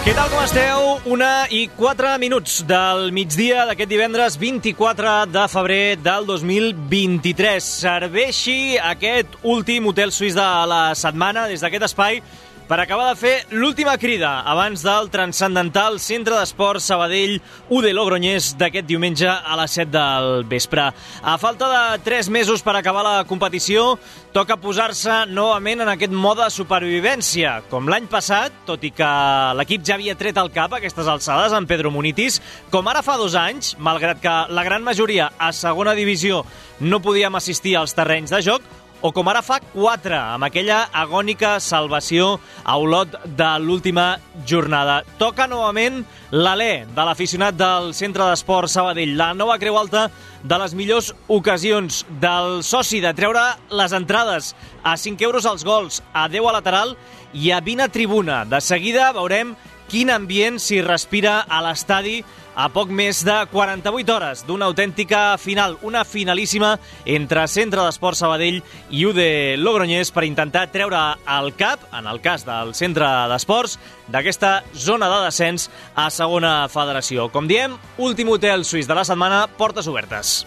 Què tal, com esteu? Una i quatre minuts del migdia d'aquest divendres 24 de febrer del 2023. Serveixi aquest últim hotel suís de la setmana des d'aquest espai per acabar de fer l'última crida abans del transcendental Centre d'Esports Sabadell U de Logroñés d'aquest diumenge a les 7 del vespre. A falta de 3 mesos per acabar la competició, toca posar-se novament en aquest mode de supervivència. Com l'any passat, tot i que l'equip ja havia tret el cap a aquestes alçades amb Pedro Munitis, com ara fa dos anys, malgrat que la gran majoria a segona divisió no podíem assistir als terrenys de joc, o com ara fa 4, amb aquella agònica salvació a Olot de l'última jornada. Toca novament l'alè de l'aficionat del Centre d'Esport Sabadell, la nova creu alta de les millors ocasions del soci de treure les entrades a 5 euros als gols, a 10 a lateral i a 20 a tribuna. De seguida veurem quin ambient s'hi respira a l'estadi a poc més de 48 hores d'una autèntica final, una finalíssima entre Centre d'Esport Sabadell i UD Logroñés per intentar treure el cap, en el cas del Centre d'Esports, d'aquesta zona de descens a segona federació. Com diem, últim hotel suís de la setmana, portes obertes.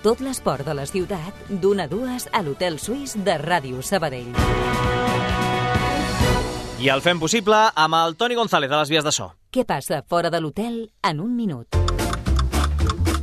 Tot l'esport de la ciutat, d'una a dues a l'Hotel Suís de Ràdio Sabadell. I el fem possible amb el Toni González de les Vies de So. Què passa fora de l'hotel en un minut?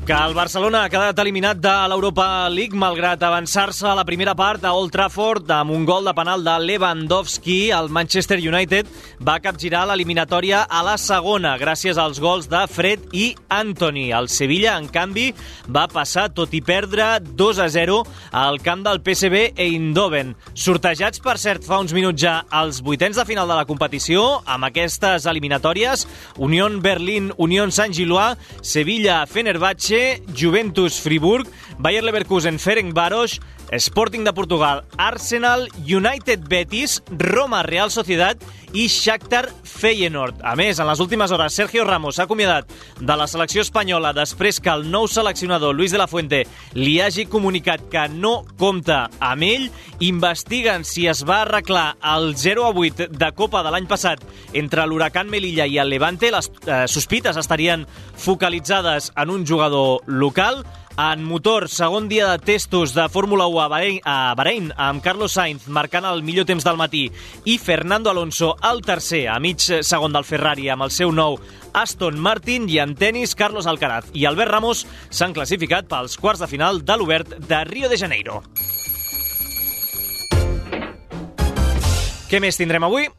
Que el Barcelona ha quedat eliminat de l'Europa League malgrat avançar-se a la primera part a Old Trafford amb un gol de penal de Lewandowski. El Manchester United va capgirar l'eliminatòria a la segona gràcies als gols de Fred i Anthony. El Sevilla, en canvi, va passar tot i perdre 2 a 0 al camp del PSV Eindhoven. Sortejats, per cert, fa uns minuts ja als vuitens de final de la competició amb aquestes eliminatòries Unión Berlín, Unión Sant Gilois, Sevilla, Fenerbahce PSG, Juventus Friburg, Bayer Leverkusen Ferencváros, Sporting de Portugal, Arsenal, United Betis, Roma Real Sociedad i Shakhtar Feyenoord. A més, en les últimes hores, Sergio Ramos s'ha acomiadat de la selecció espanyola després que el nou seleccionador, Luis de la Fuente, li hagi comunicat que no compta amb ell. Investiguen si es va arreglar el 0 a 8 de Copa de l'any passat entre l'Huracan Melilla i el Levante. Les eh, sospites estarien focalitzades en un jugador local. En motor, segon dia de testos de Fórmula 1 a Bahrein, a Bahrein, amb Carlos Sainz marcant el millor temps del matí i Fernando Alonso el tercer a mig segon del Ferrari amb el seu nou Aston Martin i en tennis Carlos Alcaraz i Albert Ramos s'han classificat pels quarts de final de l'Obert de Rio de Janeiro. Què més tindrem avui?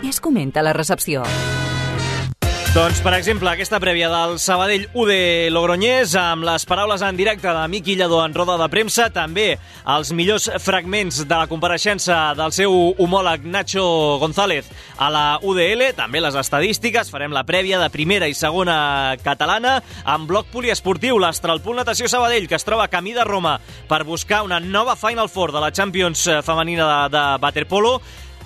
Què es comenta la recepció? Doncs, per exemple, aquesta prèvia del Sabadell U de Logroñés amb les paraules en directe de Miqui Lledó en roda de premsa, també els millors fragments de la compareixença del seu homòleg Nacho González a la UDL, també les estadístiques, farem la prèvia de primera i segona catalana amb bloc poliesportiu, l'Astralpool Natació Sabadell, que es troba a camí de Roma per buscar una nova Final Four de la Champions femenina de, de Waterpolo,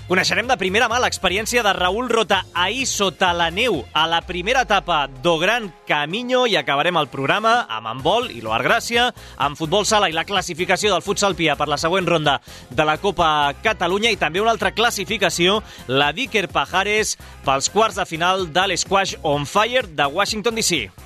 Coneixerem de primera mà l'experiència de Raül Rota ahir sota la neu a la primera etapa do Gran Camino i acabarem el programa amb handbol i l'Oar Gràcia, amb futbol sala i la classificació del futsal Pia per la següent ronda de la Copa Catalunya i també una altra classificació, la d'Iker Pajares pels quarts de final de l'Squash on Fire de Washington DC.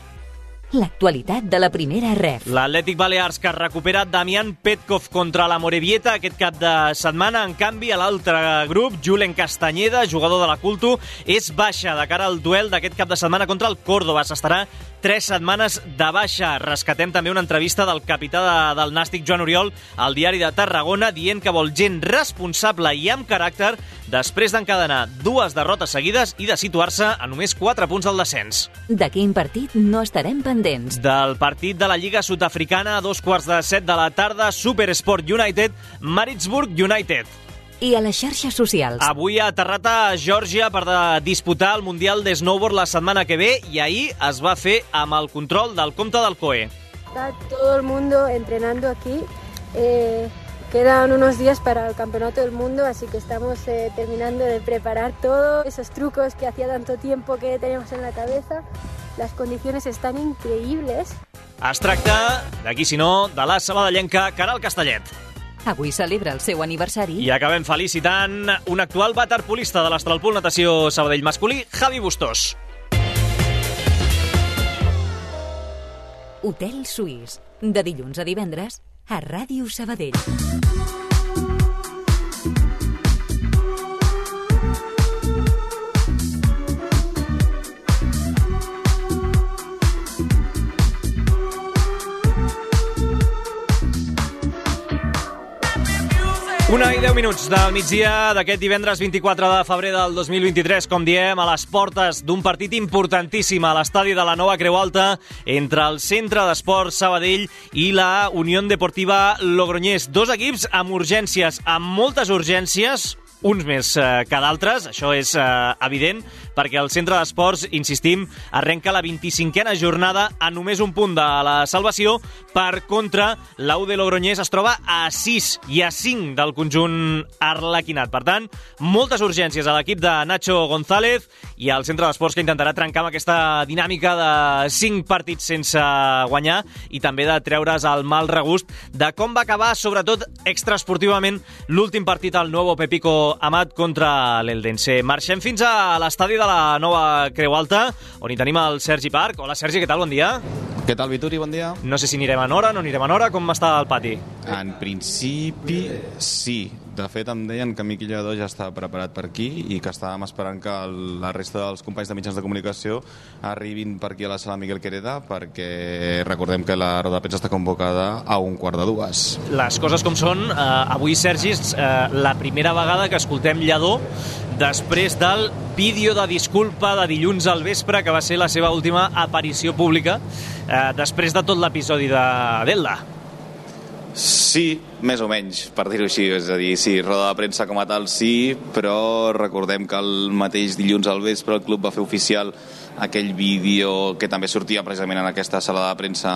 L'actualitat de la primera ref. L'Atlètic Balears que recupera Damián Petkov contra la Morevieta aquest cap de setmana. En canvi, a l'altre grup, Julen Castanyeda, jugador de la Culto, és baixa de cara al duel d'aquest cap de setmana contra el Córdoba. S'estarà 3 setmanes de baixa. Rescatem també una entrevista del capità de, del Nàstic, Joan Oriol, al diari de Tarragona, dient que vol gent responsable i amb caràcter després d'encadenar dues derrotes seguides i de situar-se a només 4 punts del descens. De quin partit no estarem pendents? Del partit de la Lliga Sud-africana a dos quarts de set de la tarda, Supersport United, Maritzburg United. I a les xarxes socials. Avui ha aterrat a Geòrgia per disputar el Mundial de Snowboard la setmana que ve i ahir es va fer amb el control del compte del COE. Está todo el mundo entrenando aquí. Eh, quedan unos días para el Campeonato del Mundo, así que estamos eh, terminando de preparar todo, esos trucos que hacía tanto tiempo que teníamos en la cabeza. Las condiciones están increíbles. Es tracta, d'aquí si no, de la sabadellenca Caral Castellet. Avui celebra el seu aniversari. I acabem felicitant un actual waterpolista de l'Astralpool Natació Sabadell masculí, Javi Bustós. Hotel Suís. De dilluns a divendres a Ràdio Sabadell. Una i deu minuts del migdia d'aquest divendres 24 de febrer del 2023, com diem, a les portes d'un partit importantíssim a l'estadi de la Nova Creu Alta entre el Centre d'Esports Sabadell i la Unió Deportiva Logroñés. Dos equips amb urgències, amb moltes urgències, uns més eh, que d'altres, això és eh, evident, perquè el centre d'esports, insistim, arrenca la 25a jornada a només un punt de la salvació. Per contra, l'Au de Logroñés es troba a 6 i a 5 del conjunt arlequinat. Per tant, moltes urgències a l'equip de Nacho González i al centre d'esports que intentarà trencar amb aquesta dinàmica de 5 partits sense guanyar i també de treure's el mal regust de com va acabar, sobretot extraesportivament, l'últim partit al Nuevo Pepico Amat contra l'Eldense. Marxem fins a l'estadi de la nova Creu Alta, on hi tenim el Sergi Parc. Hola, Sergi, què tal? Bon dia. Què tal, Vituri? Bon dia. No sé si anirem en hora, no anirem en hora. Com està el pati? En principi, sí. De fet, em deien que Miqui Lledó ja està preparat per aquí i que estàvem esperant que el- la resta dels companys de mitjans de comunicació arribin per aquí a la sala Miguel Quereda perquè recordem que la roda de premsa està convocada a un quart de dues. Les coses com són, eh, avui, Sergi, és eh, la primera vegada que escoltem Lledó després del vídeo de disculpa de dilluns al vespre, que va ser la seva última aparició pública, eh, després de tot l'episodi de Delda. Sí, més o menys, per dir-ho així. És a dir, sí, roda de premsa com a tal sí, però recordem que el mateix dilluns al vespre el club va fer oficial aquell vídeo que també sortia precisament en aquesta sala de premsa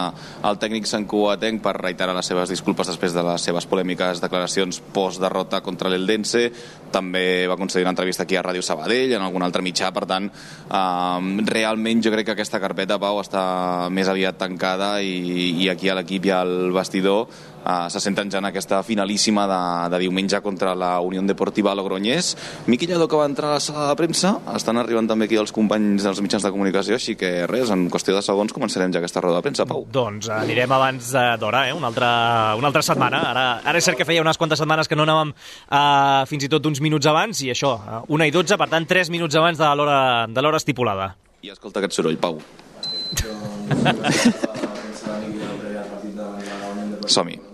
el tècnic Sant Cuatenc per reiterar les seves disculpes després de les seves polèmiques declaracions post-derrota contra l'Eldense també va concedir una entrevista aquí a Ràdio Sabadell en algun altre mitjà, per tant eh, realment jo crec que aquesta carpeta Pau està més aviat tancada i, i aquí a l'equip i al vestidor Uh, se senten ja en aquesta finalíssima de, de diumenge contra la Unió Deportiva Logroñés. Miqui Lledó, que va entrar a la sala de premsa, estan arribant també aquí els companys dels mitjans de comunicació, així que res, en qüestió de segons començarem ja aquesta roda de premsa, Pau. Doncs anirem abans eh, d'hora, eh? una, altra, una altra setmana. Ara, ara és cert que feia unes quantes setmanes que no anàvem eh, fins i tot uns minuts abans, i això, eh, una i dotze, per tant, tres minuts abans de l'hora de l'hora estipulada. I escolta aquest soroll, Pau. Som-hi.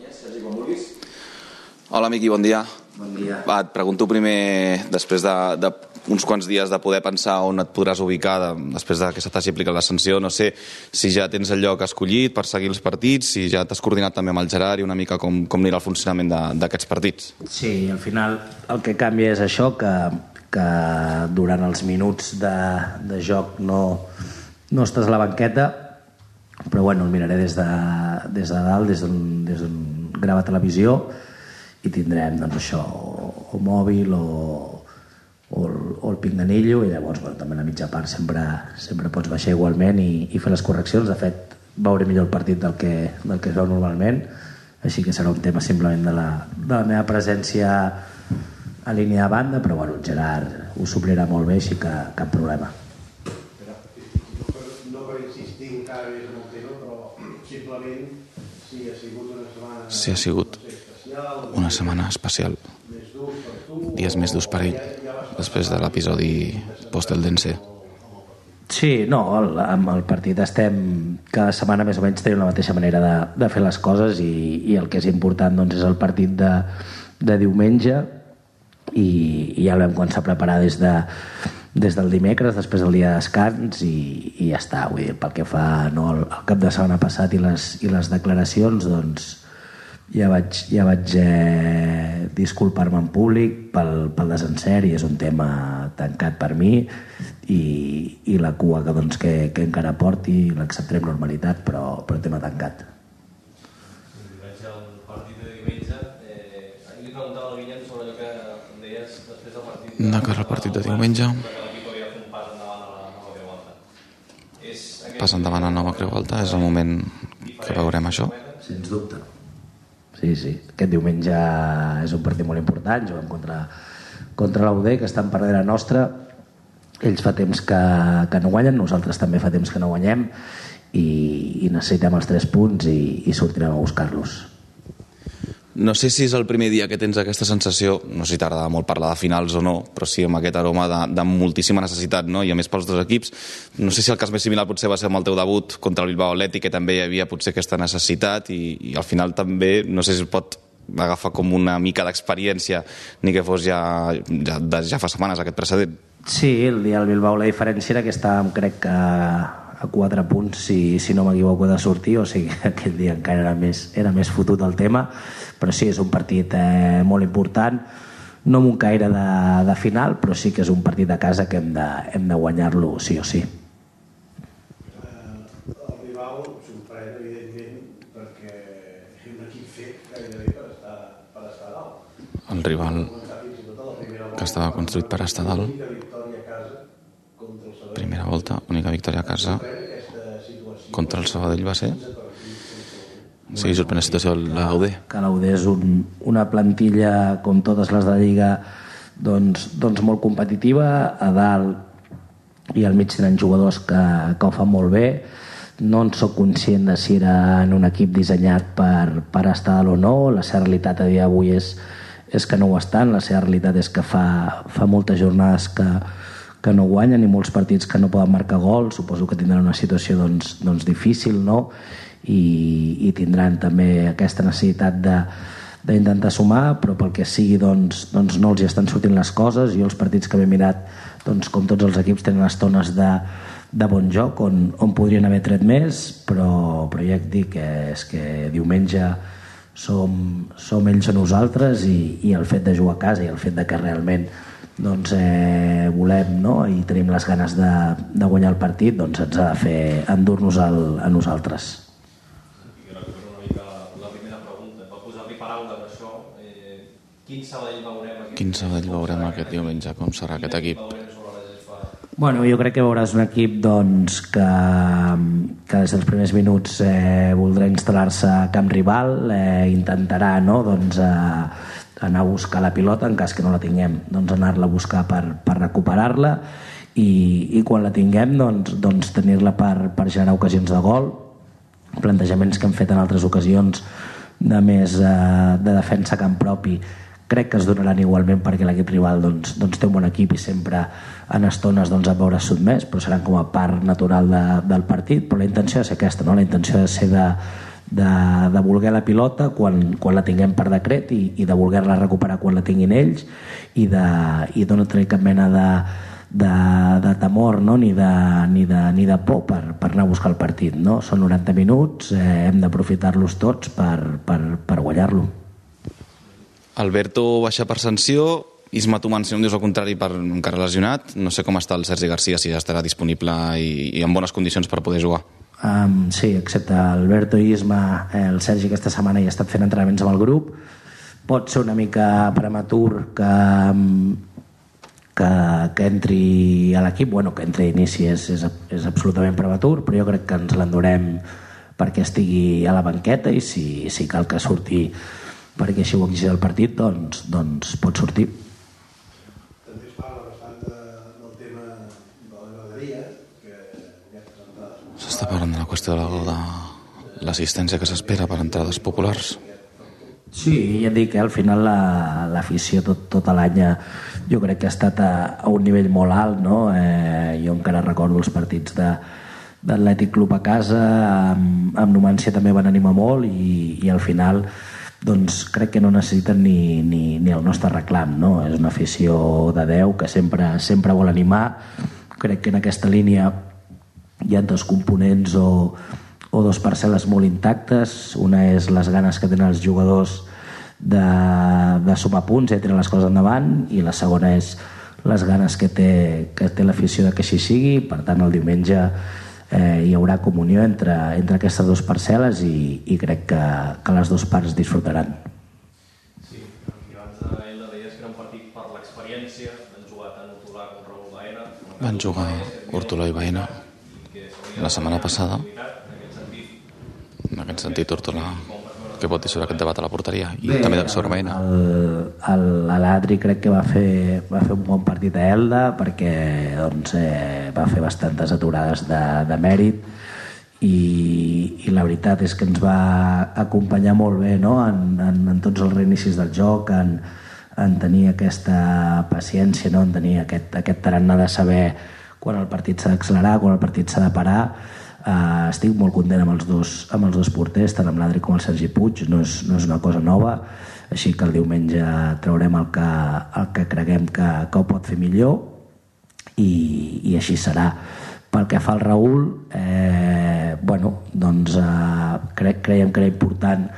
Hola, Miqui, bon dia. Bon dia. Va, et pregunto primer, després de, de uns quants dies de poder pensar on et podràs ubicar de, després de que se t'hagi aplicat la sanció, no sé si ja tens el lloc escollit per seguir els partits, si ja t'has coordinat també amb el Gerard i una mica com, com anirà el funcionament d'aquests partits. Sí, al final el que canvia és això, que, que durant els minuts de, de joc no, no estàs a la banqueta, però bueno, el miraré des de, des de dalt, des d'on grava televisió, i tindrem doncs, això, o, o mòbil o, o, el, o el pinganillo, i llavors bueno, també a la mitja part sempre, sempre pots baixar igualment i, i fer les correccions. De fet, veuré millor el partit del que, del que es veu normalment, així que serà un tema simplement de la, de la meva presència a línia de banda, però bueno, Gerard ho suplirà molt bé, així que cap problema. no per insistir encara més en el tema, però simplement si ha sigut una setmana Sí, ha sigut una setmana especial. Dies més durs per ell, després de l'episodi post-Eldense. Sí, no, el, amb el partit estem cada setmana més o menys tenim la mateixa manera de, de fer les coses i, i el que és important doncs, és el partit de, de diumenge i, i ja vam començar a preparar des de, des del dimecres, després del dia de descans i, i ja està, vull dir, pel que fa no, el, el cap de setmana passat i les, i les declaracions doncs ja vaig, ja vaig eh, disculpar-me en públic pel, pel desencert i és un tema tancat per mi i, i la cua que, doncs, que, que encara porti l'acceptaré amb normalitat però, però tema tancat. De cara al partit de diumenge. Pas endavant a nova creu alta és el moment que veurem això. Sens dubte sí, sí, aquest diumenge és un partit molt important juguem contra, contra l'UD que estan per darrere nostra. Ells fa temps que, que no guanyen nosaltres també fa temps que no guanyem i, i necessitem els tres punts i, i sortirem a buscar-los no sé si és el primer dia que tens aquesta sensació, no sé si t'agrada molt parlar de finals o no, però sí amb aquest aroma de, de moltíssima necessitat, no? i a més pels dos equips. No sé si el cas més similar potser va ser amb el teu debut contra el Bilbao Atlètic, que també hi havia potser aquesta necessitat, i, i al final també, no sé si es pot agafar com una mica d'experiència, ni que fos ja, ja, ja fa setmanes aquest precedent. Sí, el dia del Bilbao la diferència era que estàvem, crec que a quatre punts, si, si no m'equivoco, de sortir, o sigui que aquell dia encara era més, era més fotut el tema, però sí, és un partit eh, molt important, no amb un caire de, de final, però sí que és un partit de casa que hem de, hem de guanyar-lo sí o sí. El rival sorprèn, evidentment, perquè és un equip fet gairebé per estar, per estar dalt. el rival que estava construït per estar dalt. Primera volta, única victòria a casa contra el Sabadell va ser sí, sorprenent situació la UD que l'UD és un, una plantilla com totes les de la Lliga doncs, doncs molt competitiva a dalt i al mig tenen jugadors que, que ho fan molt bé. No en sóc conscient de si era en un equip dissenyat per, per estar o no. La seva realitat a dia d'avui és, és que no ho estan. La seva realitat és que fa, fa moltes jornades que, que no guanyen i molts partits que no poden marcar gol suposo que tindran una situació doncs, doncs difícil no? I, i tindran també aquesta necessitat de, d'intentar sumar, però pel que sigui doncs, doncs no els hi estan sortint les coses. Jo els partits que m'he mirat, doncs, com tots els equips, tenen estones de, de bon joc on, on podrien haver tret més, però, però ja et dic que és que diumenge som, som ells o nosaltres i, i el fet de jugar a casa i el fet de que realment doncs, eh, volem no? i tenim les ganes de, de guanyar el partit doncs ens ha de fer endur-nos a nosaltres. quin Sabadell veurem aquest diumenge? Com serà aquest equip? Bueno, jo crec que veuràs un equip doncs, que, que des dels primers minuts eh, voldrà instal·lar-se a camp rival, eh, intentarà no, doncs, eh, anar a buscar la pilota en cas que no la tinguem, doncs anar-la a buscar per, per recuperar-la i, i quan la tinguem doncs, doncs tenir-la per, per generar ocasions de gol, plantejaments que hem fet en altres ocasions de més eh, de defensa camp propi. Crec que es donaran igualment perquè l'equip rival doncs, doncs té un bon equip i sempre en estones doncs, a veure sotmès però seran com a part natural de, del partit. Però la intenció ser aquesta no? la intenció de ser de, de, de voler la pilota quan, quan la tinguem per decret i, i de voler-la recuperar quan la tinguin ells i, de, i de no tenir cap mena de, de, de temor no? ni, de, ni, de, ni de por per, per anar a buscar el partit no? són 90 minuts, eh, hem d'aprofitar-los tots per, per, per guanyar-lo Alberto baixa per sanció, Isma Tuman, si no em dius el contrari, per encara lesionat. No sé com està el Sergi Garcia, si ja estarà disponible i, i en bones condicions per poder jugar. Um, sí, excepte Alberto i Isma, el Sergi aquesta setmana ja ha estat fent entrenaments amb el grup. Pot ser una mica prematur que, que, que entri a l'equip, bueno, que entri a inici és, és, és absolutament prematur, però jo crec que ens l'endurem perquè estigui a la banqueta i si, si cal que surti perquè si ho exigeix el partit doncs, doncs pot sortir També es parla bastant de, del tema de la graderia, que ja presentada. S'està parlant de la qüestió de la- l'assistència que s'espera per entrades populars Sí, ja dic que al final la- l'afició tot, tot l'any jo crec que ha estat a, a un nivell molt alt no? eh, jo encara recordo els partits de d'Atlètic Club a casa amb, amb Numància també van animar molt i, i al final doncs crec que no necessiten ni, ni, ni el nostre reclam no? és una afició de 10 que sempre, sempre vol animar crec que en aquesta línia hi ha dos components o, o dos parcel·les molt intactes una és les ganes que tenen els jugadors de, de sumar punts i tirar les coses endavant i la segona és les ganes que té, que té l'afició de que així sigui per tant el diumenge eh, hi haurà comunió entre, entre aquestes dues parcel·les i, i crec que, que les dues parts disfrutaran. Sí, i abans ell deies que era un partit per l'experiència, han jugat l'Ubaena. Van jugar Hortolà i Baena la setmana passada. En aquest sentit, Hortolà què pot dir sobre aquest debat a la porteria i Bé, també sobre Baena l'Adri crec que va fer, va fer un bon partit a Elda perquè doncs, eh, va fer bastantes aturades de, de mèrit i, i la veritat és que ens va acompanyar molt bé no? en, en, en tots els reinicis del joc en, en tenir aquesta paciència no? en tenir aquest, aquest tarannà de saber quan el partit s'ha d'accelerar, quan el partit s'ha de parar Uh, estic molt content amb els dos, amb els dos porters, tant amb l'Adri com el Sergi Puig, no és, no és una cosa nova, així que el diumenge traurem el que, el que creguem que, que ho pot fer millor i, i així serà. Pel que fa al Raül, eh, bueno, doncs eh, cre creiem que era important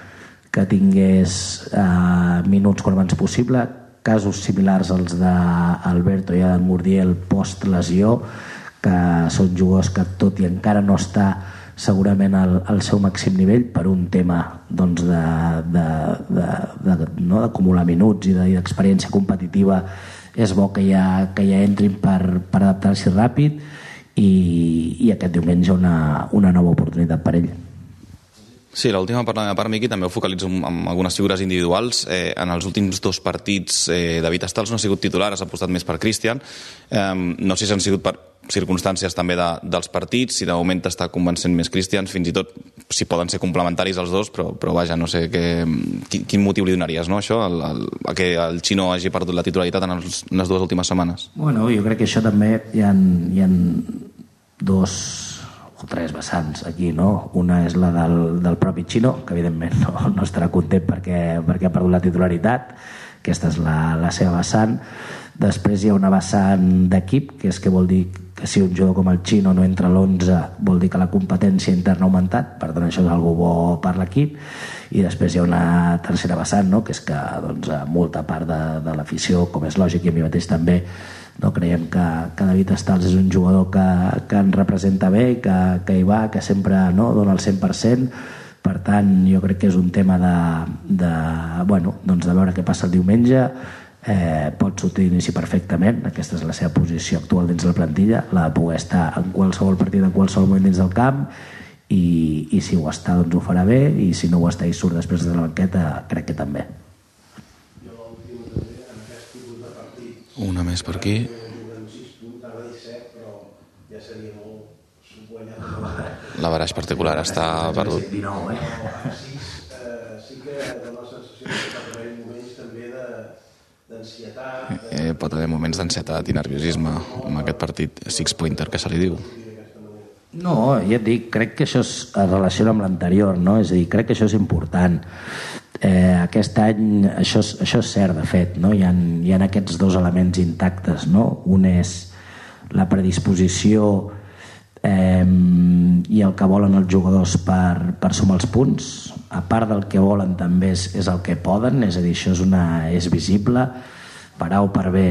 que tingués eh, minuts quan abans possible, casos similars als d'Alberto i Adam Murdiel post-lesió, que són jugadors que tot i encara no està segurament al, al seu màxim nivell per un tema doncs, d'acumular no, minuts i d'experiència competitiva és bo que ja, que ja entrin per, per adaptar-s'hi ràpid i, i aquest diumenge una, una nova oportunitat per ell. Sí, l'última per la meva part, Miqui, també ho focalitzo amb algunes figures individuals. Eh, en els últims dos partits, eh, David Estals no ha sigut titular, ha apostat més per Cristian. Eh, no sé si han sigut per circumstàncies també de, dels partits, si de moment està convencent més Cristian, fins i tot si poden ser complementaris els dos, però, però vaja, no sé què, quin, quin motiu li donaries, no, això, el, el, a que el Xino hagi perdut la titularitat en, els, en les dues últimes setmanes? Bueno, jo crec que això també hi ha, hi ha dos tres vessants aquí, no? Una és la del, del propi Xino, que evidentment no, no estarà content perquè, perquè ha perdut la titularitat, aquesta és la, la seva vessant. Després hi ha una vessant d'equip, que és que vol dir que si un jugador com el Xino no entra a l'11 vol dir que la competència interna ha augmentat, per tant això és algo bo per l'equip i després hi ha una tercera vessant no? que és que doncs, molta part de, de l'afició, com és lògic i a mi mateix també no creiem que, que David Estals és un jugador que, que ens representa bé, que, que hi va, que sempre no, dona el 100%, per tant jo crec que és un tema de, de, bueno, doncs de veure què passa el diumenge, eh, pot sortir d'inici perfectament, aquesta és la seva posició actual dins la plantilla, la de poder estar en qualsevol partit, en qualsevol moment dins del camp, i, i si ho està doncs ho farà bé. I si no ho està i surt després de la banqueta crec que també. Una més per aquí. La baraix particular està perdut. Sí que dona la sensació que pot haver moments també d'ansietat. Eh, pot haver moments d'ansietat i nerviosisme amb aquest partit six-pointer que se li diu. No, ja et dic, crec que això es relaciona amb l'anterior, no? És a dir, crec que això és important. Eh, aquest any això, és, això és cert, de fet, no? hi, ha, hi ha aquests dos elements intactes. No? Un és la predisposició eh, i el que volen els jugadors per, per sumar els punts. A part del que volen també és, és el que poden, és a dir, això és, una, és visible, per A o per bé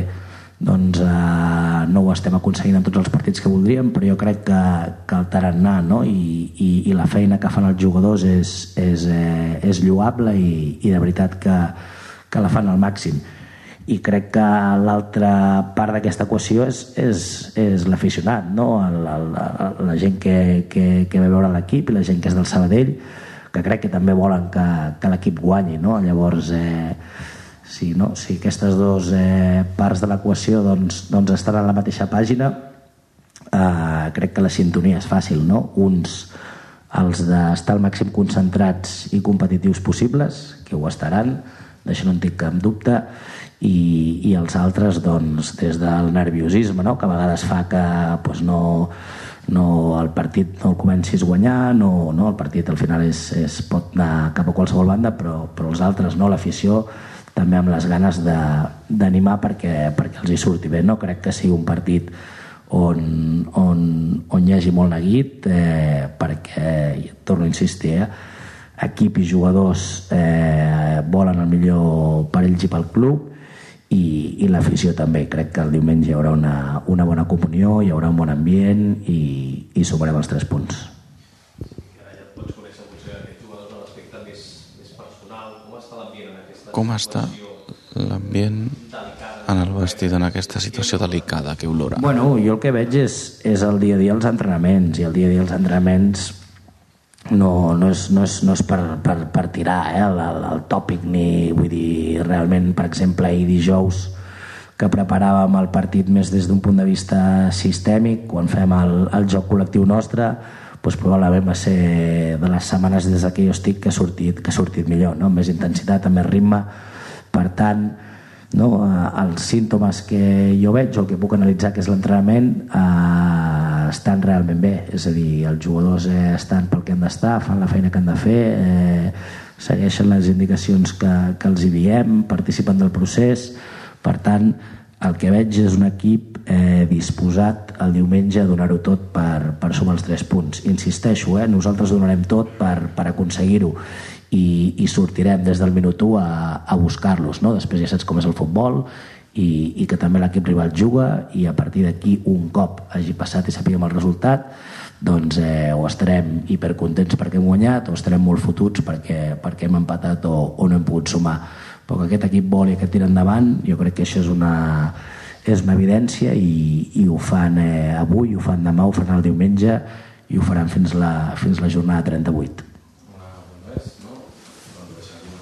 doncs eh, no ho estem aconseguint en tots els partits que voldríem, però jo crec que, que el tarannà no? I, i, i la feina que fan els jugadors és, és, eh, és lloable i, i de veritat que, que la fan al màxim i crec que l'altra part d'aquesta equació és, és, és l'aficionat, no? el, el, la gent que, que, que ve veure l'equip i la gent que és del Sabadell, que crec que també volen que, que l'equip guanyi. No? Llavors, eh, si, no? si aquestes dues eh, parts de l'equació doncs, doncs estan a la mateixa pàgina eh, crec que la sintonia és fàcil no? uns els d'estar al màxim concentrats i competitius possibles que ho estaran, d'això no en tinc cap dubte i, i els altres doncs, des del nerviosisme no? que a vegades fa que doncs, no, no el partit no el comencis a guanyar no, no, el partit al final és, és, pot anar cap a qualsevol banda però, però els altres, no, l'afició també amb les ganes d'animar perquè, perquè els hi surti bé no crec que sigui un partit on, on, on hi hagi molt neguit eh, perquè, torno a insistir eh, equip i jugadors eh, volen el millor per ells i pel club i, i l'afició també. Crec que el diumenge hi haurà una, una bona comunió, hi haurà un bon ambient i, i sumarem els tres punts. Com està l'ambient en el vestit en aquesta situació delicada que olora? Bueno, jo el que veig és, és el dia a dia els entrenaments i el dia a dia els entrenaments no, no, és, no, és, no és per, per, per tirar eh, el, el, el tòpic ni vull dir realment per exemple ahir dijous que preparàvem el partit més des d'un punt de vista sistèmic quan fem el, el joc col·lectiu nostre doncs probablement va ser de les setmanes des que jo estic que ha sortit, que ha sortit millor no? amb més intensitat, amb més ritme per tant no? els símptomes que jo veig o que puc analitzar que és l'entrenament eh, estan realment bé, és a dir, els jugadors eh, estan pel que han d'estar, fan la feina que han de fer, eh, segueixen les indicacions que, que els hi diem, participen del procés, per tant, el que veig és un equip eh, disposat el diumenge a donar-ho tot per, per sumar els tres punts. Insisteixo, eh, nosaltres donarem tot per, per aconseguir-ho i, i sortirem des del minut 1 a, a buscar-los. No? Després ja saps com és el futbol i, i que també l'equip rival juga i a partir d'aquí un cop hagi passat i sapiguem el resultat doncs eh, o estarem hipercontents perquè hem guanyat o estarem molt fotuts perquè, perquè hem empatat o, o no hem pogut sumar però que aquest equip vol i que tira endavant jo crec que això és una, és una evidència i, i ho fan eh, avui, ho fan demà, ho faran el diumenge i ho faran fins la, fins la jornada 38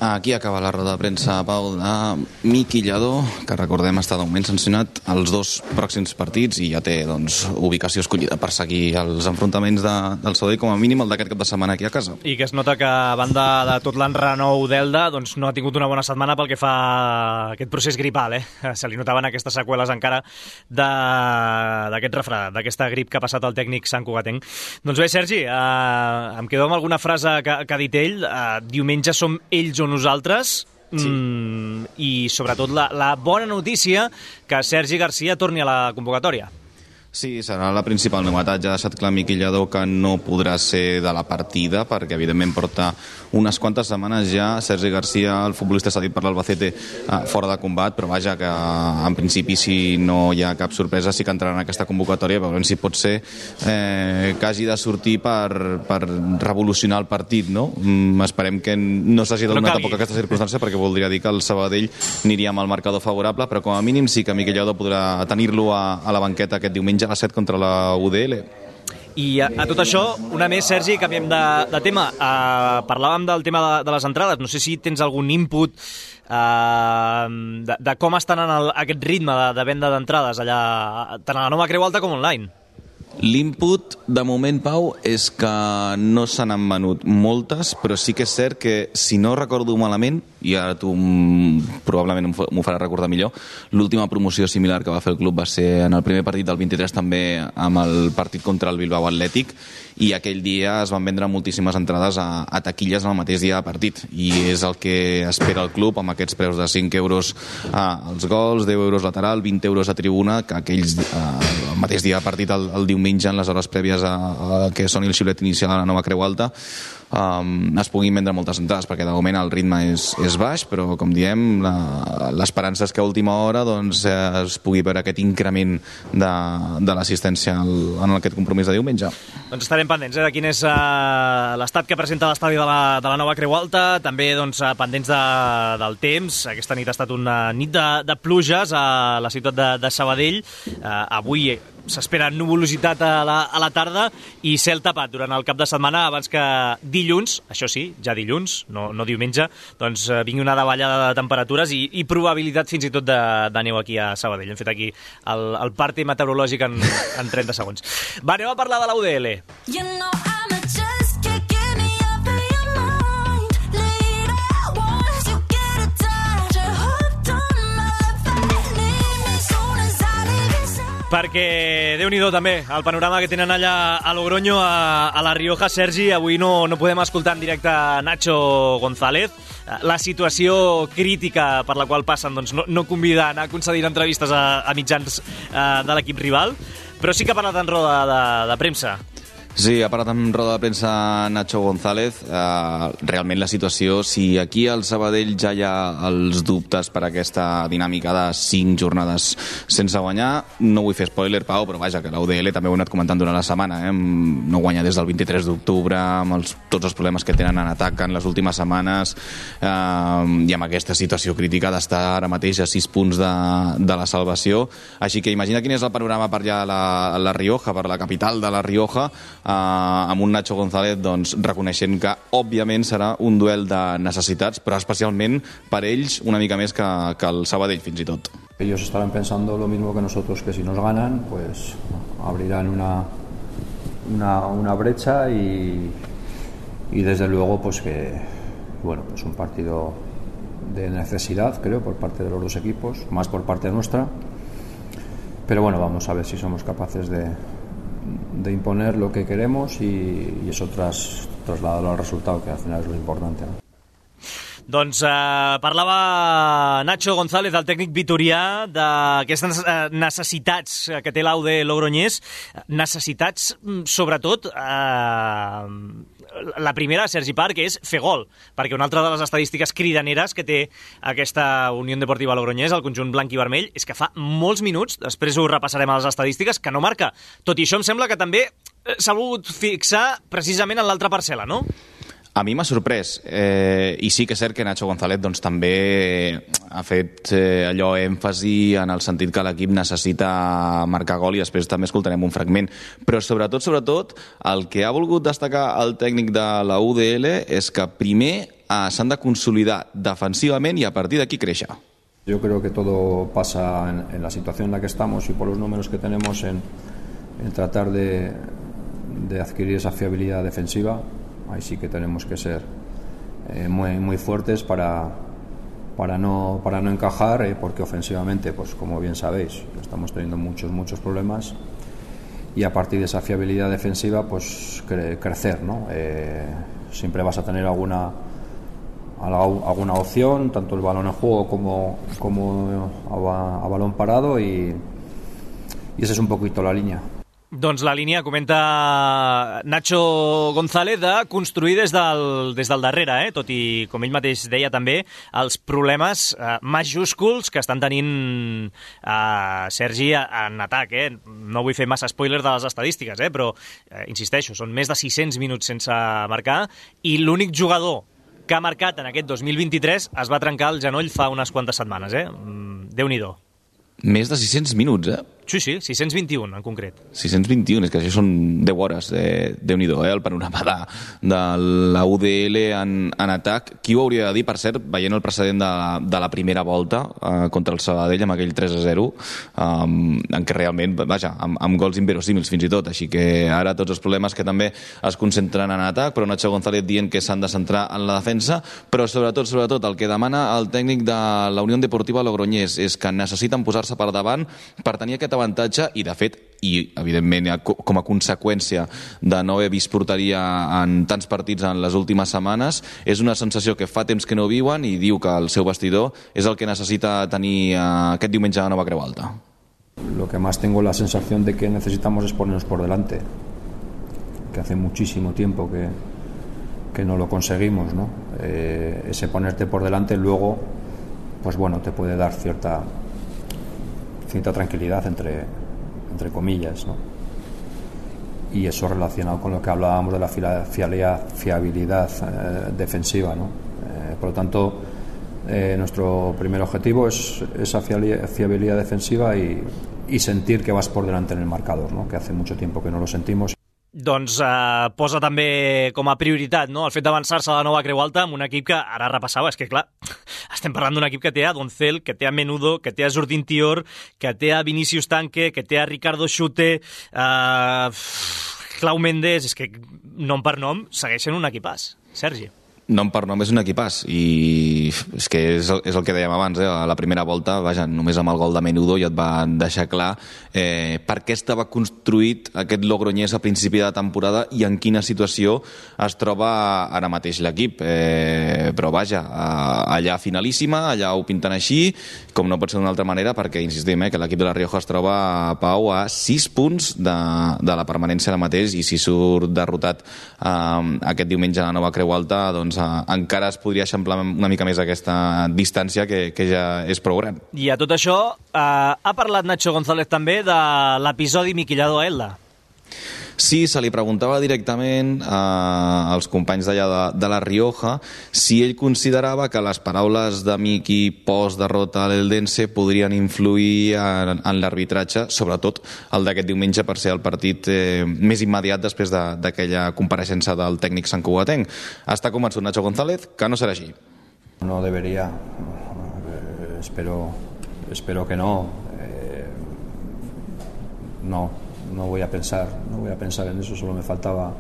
Aquí acaba la roda de premsa, Pau, de Miqui Lladó, que recordem està d'augment sancionat els dos pròxims partits i ja té doncs, ubicació escollida per seguir els enfrontaments de, del Sabadell, com a mínim el d'aquest cap de setmana aquí a casa. I que es nota que a banda de tot l'enrenou d'Elda doncs, no ha tingut una bona setmana pel que fa a aquest procés gripal. Eh? Se li notaven aquestes seqüeles encara d'aquest refrà, d'aquesta grip que ha passat el tècnic Sant Cugatenc. Doncs bé, Sergi, eh, em quedo amb alguna frase que, que ha dit ell. Eh, diumenge som ells o nosaltres sí. mm, i sobretot la, la bona notícia que Sergi Garcia torni a la convocatòria. Sí, serà la principal novetat. Ja ha deixat clar Miqui Lladó que no podrà ser de la partida, perquè evidentment porta unes quantes setmanes ja. Sergi Garcia, el futbolista s'ha dit per l'Albacete, eh, fora de combat, però vaja, que en principi si no hi ha cap sorpresa sí que entrarà en aquesta convocatòria, veurem si pot ser eh, que hagi de sortir per, per revolucionar el partit, no? Mm, esperem que no s'hagi donat no tampoc aquesta circumstància, perquè voldria dir que el Sabadell aniria amb el marcador favorable, però com a mínim sí que Miqui Lladó podrà tenir-lo a, a la banqueta aquest diumenge a les 7 contra la UDL. I a, a tot això, una més, Sergi, canviem de, de tema. Uh, parlàvem del tema de, de les entrades. No sé si tens algun input uh, de, de com estan en el, aquest ritme de, de venda d'entrades allà, tant a la Nova Creu Alta com online. L'input, de moment, Pau, és que no se n'han venut moltes, però sí que és cert que, si no recordo malament, i ara tu probablement m'ho faràs recordar millor, l'última promoció similar que va fer el club va ser en el primer partit del 23 també amb el partit contra el Bilbao Atlètic, i aquell dia es van vendre moltíssimes entrades a, a taquilles en el mateix dia de partit i és el que espera el club amb aquests preus de 5 euros als gols, 10 euros lateral, 20 euros a tribuna que aquells ah, el mateix dia de partit el, el diumenge en les hores prèvies a, a que soni el xiulet inicial a la nova Creu Alta um, es puguin vendre moltes entrades perquè de moment el ritme és, és baix però com diem l'esperança és que a última hora doncs, eh, es pugui veure aquest increment de, de l'assistència en aquest compromís de diumenge. Doncs estarem pendents eh, de quin és uh, l'estat que presenta l'estadi de, la, de la nova Creu Alta. També doncs, uh, pendents de, del temps. Aquesta nit ha estat una nit de, de pluges a la ciutat de, de Sabadell. Uh, avui s'espera nuvolositat a la, a la tarda i cel tapat durant el cap de setmana abans que dilluns, això sí, ja dilluns, no, no diumenge, doncs eh, vingui una davallada de temperatures i, i probabilitat fins i tot de, de neu aquí a Sabadell. Hem fet aquí el, el parti meteorològic en, en 30 segons. Va, anem a parlar de la UDL. You know perquè déu nhi també el panorama que tenen allà a Logroño, a, a la Rioja. Sergi, avui no, no podem escoltar en directe Nacho González. La situació crítica per la qual passen doncs, no, no convida a anar concedint entrevistes a, a mitjans uh, de l'equip rival, però sí que ha parlat en roda de, de premsa. Sí, ha parlat amb roda de premsa Nacho González. Uh, realment la situació, si aquí al Sabadell ja hi ha els dubtes per aquesta dinàmica de cinc jornades sense guanyar, no vull fer spoiler, Pau, però vaja, que la UDL també ho he anat comentant durant la setmana, eh? no guanya des del 23 d'octubre, amb els, tots els problemes que tenen en atac en les últimes setmanes, uh, i amb aquesta situació crítica d'estar ara mateix a sis punts de, de la salvació. Així que imagina quin és el panorama per allà a la, a la Rioja, per la capital de la Rioja, eh, amb un Nacho González doncs, reconeixent que òbviament serà un duel de necessitats, però especialment per ells una mica més que, que el Sabadell fins i tot. Ellos estarán pensando lo mismo que nosotros, que si nos ganan, pues abrirán una, una, una brecha y, y desde luego pues que bueno pues un partido de necesidad creo por parte de los dos equipos más por parte nuestra pero bueno vamos a ver si somos capaces de, de imponer lo que queremos y, y eso tras, trasladarlo al resultado, que al final es lo importante. ¿no? Doncs eh, parlava Nacho González, el tècnic vitorià, d'aquestes eh, necessitats que té l'Aude Logroñés, necessitats, mm, sobretot, eh, la primera, Sergi Parc, és fer gol, perquè una altra de les estadístiques cridaneres que té aquesta Unió Deportiva Logroñés, el conjunt blanc i vermell, és que fa molts minuts, després ho repassarem a les estadístiques, que no marca. Tot i això em sembla que també eh, s'ha volgut fixar precisament en l'altra parcel·la, no? A mi m'ha sorprès, eh, i sí que és cert que Nacho González doncs, també ha fet eh, allò èmfasi en el sentit que l'equip necessita marcar gol i després també escoltarem un fragment. Però sobretot, sobretot, el que ha volgut destacar el tècnic de la UDL és que primer eh, s'han de consolidar defensivament i a partir d'aquí créixer. Yo creo que todo pasa en, en, la situación en la que estamos y por los números que tenemos en, en tratar de, de adquirir esa fiabilidad defensiva ahí sí que tenemos que ser eh, muy, muy fuertes para, para, no, para no encajar, eh, porque ofensivamente, pues como bien sabéis, estamos teniendo muchos, muchos problemas y a partir de esa fiabilidad defensiva, pues cre crecer, ¿no? Eh, siempre vas a tener alguna alguna opción, tanto el balón en juego como, como a, balón parado y, y esa es un poquito la línea. Doncs la línia comenta Nacho González de construir des del, des del darrere, eh? tot i, com ell mateix deia també, els problemes eh, majúsculs que estan tenint eh, Sergi en atac. Eh? No vull fer massa spoiler de les estadístiques, eh? però eh, insisteixo, són més de 600 minuts sense marcar i l'únic jugador que ha marcat en aquest 2023 es va trencar el genoll fa unes quantes setmanes. Eh? Mm, Déu-n'hi-do. Més de 600 minuts, eh? Sí, sí, 621 en concret. 621, és que això són 10 hores, eh, déu nhi eh, el panorama de, de la UDL en, en atac. Qui ho hauria de dir, per cert, veient el precedent de, de la primera volta eh, contra el Sabadell amb aquell 3 a 0, um, en què realment, vaja, amb, amb gols inverosímils fins i tot, així que ara tots els problemes que també es concentren en atac, però Nacho González dient que s'han de centrar en la defensa, però sobretot, sobretot, el que demana el tècnic de la Unió Deportiva Logroñés és que necessiten posar-se per davant per tenir aquest avantatge i, de fet, i evidentment com a conseqüència de no haver vist porteria en tants partits en les últimes setmanes, és una sensació que fa temps que no viuen i diu que el seu vestidor és el que necessita tenir eh, aquest diumenge a Nova Creu Alta. Lo que más tengo la sensación de que necesitamos es ponernos por delante, que hace muchísimo tiempo que, que no lo conseguimos, ¿no? Eh, ese ponerte por delante luego, pues bueno, te puede dar cierta cierta tranquilidad entre, entre comillas, ¿no? Y eso relacionado con lo que hablábamos de la fiabilidad, eh, defensiva, ¿no? Eh, por lo tanto, eh, nuestro primer objetivo es esa fiabilidad defensiva y, y, sentir que vas por delante en el marcador, ¿no? que hace mucho tiempo que no lo sentimos. Doncs eh, posa també com a prioritat no? el fet d'avançar-se a la nova Creu Alta amb un equip que ara repassava, és que clar, estem parlant d'un equip que té a Doncel, que té a Menudo, que té a Jordi Tior, que té a Vinicius Tanque, que té a Ricardo Xute, eh, Clau Mendes, és que nom per nom segueixen un equipàs. Sergi. Nom per nom és un equipàs i és que és és el que dèiem abans eh? a la primera volta, vaja, només amb el gol de Menudo ja et van deixar clar eh, per què estava construït aquest Logroñés a principi de temporada i en quina situació es troba ara mateix l'equip eh, però vaja, allà finalíssima allà ho pinten així, com no pot ser d'una altra manera perquè insistim eh, que l'equip de la Rioja es troba a Pau a 6 punts de, de la permanència ara mateix i si surt derrotat eh, aquest diumenge a la Nova Creu Alta doncs eh, encara es podria eixamplar una mica més aquesta distància que, que ja és prou gran. I a tot això eh, ha parlat Nacho González també de l'episodi Miquillado a Elda. Sí, se li preguntava directament eh, als companys d'allà de, de la Rioja si ell considerava que les paraules de Miki post-derrota a l'Eldense podrien influir en, en l'arbitratge, sobretot el d'aquest diumenge per ser el partit eh, més immediat després d'aquella de, compareixença del tècnic Sant Cugatenc. Està convençut Nacho González que no serà així. No debería, eh, espero, espero que no. Eh, no, no voy a pensar, no voy a pensar en eso, solo me faltaba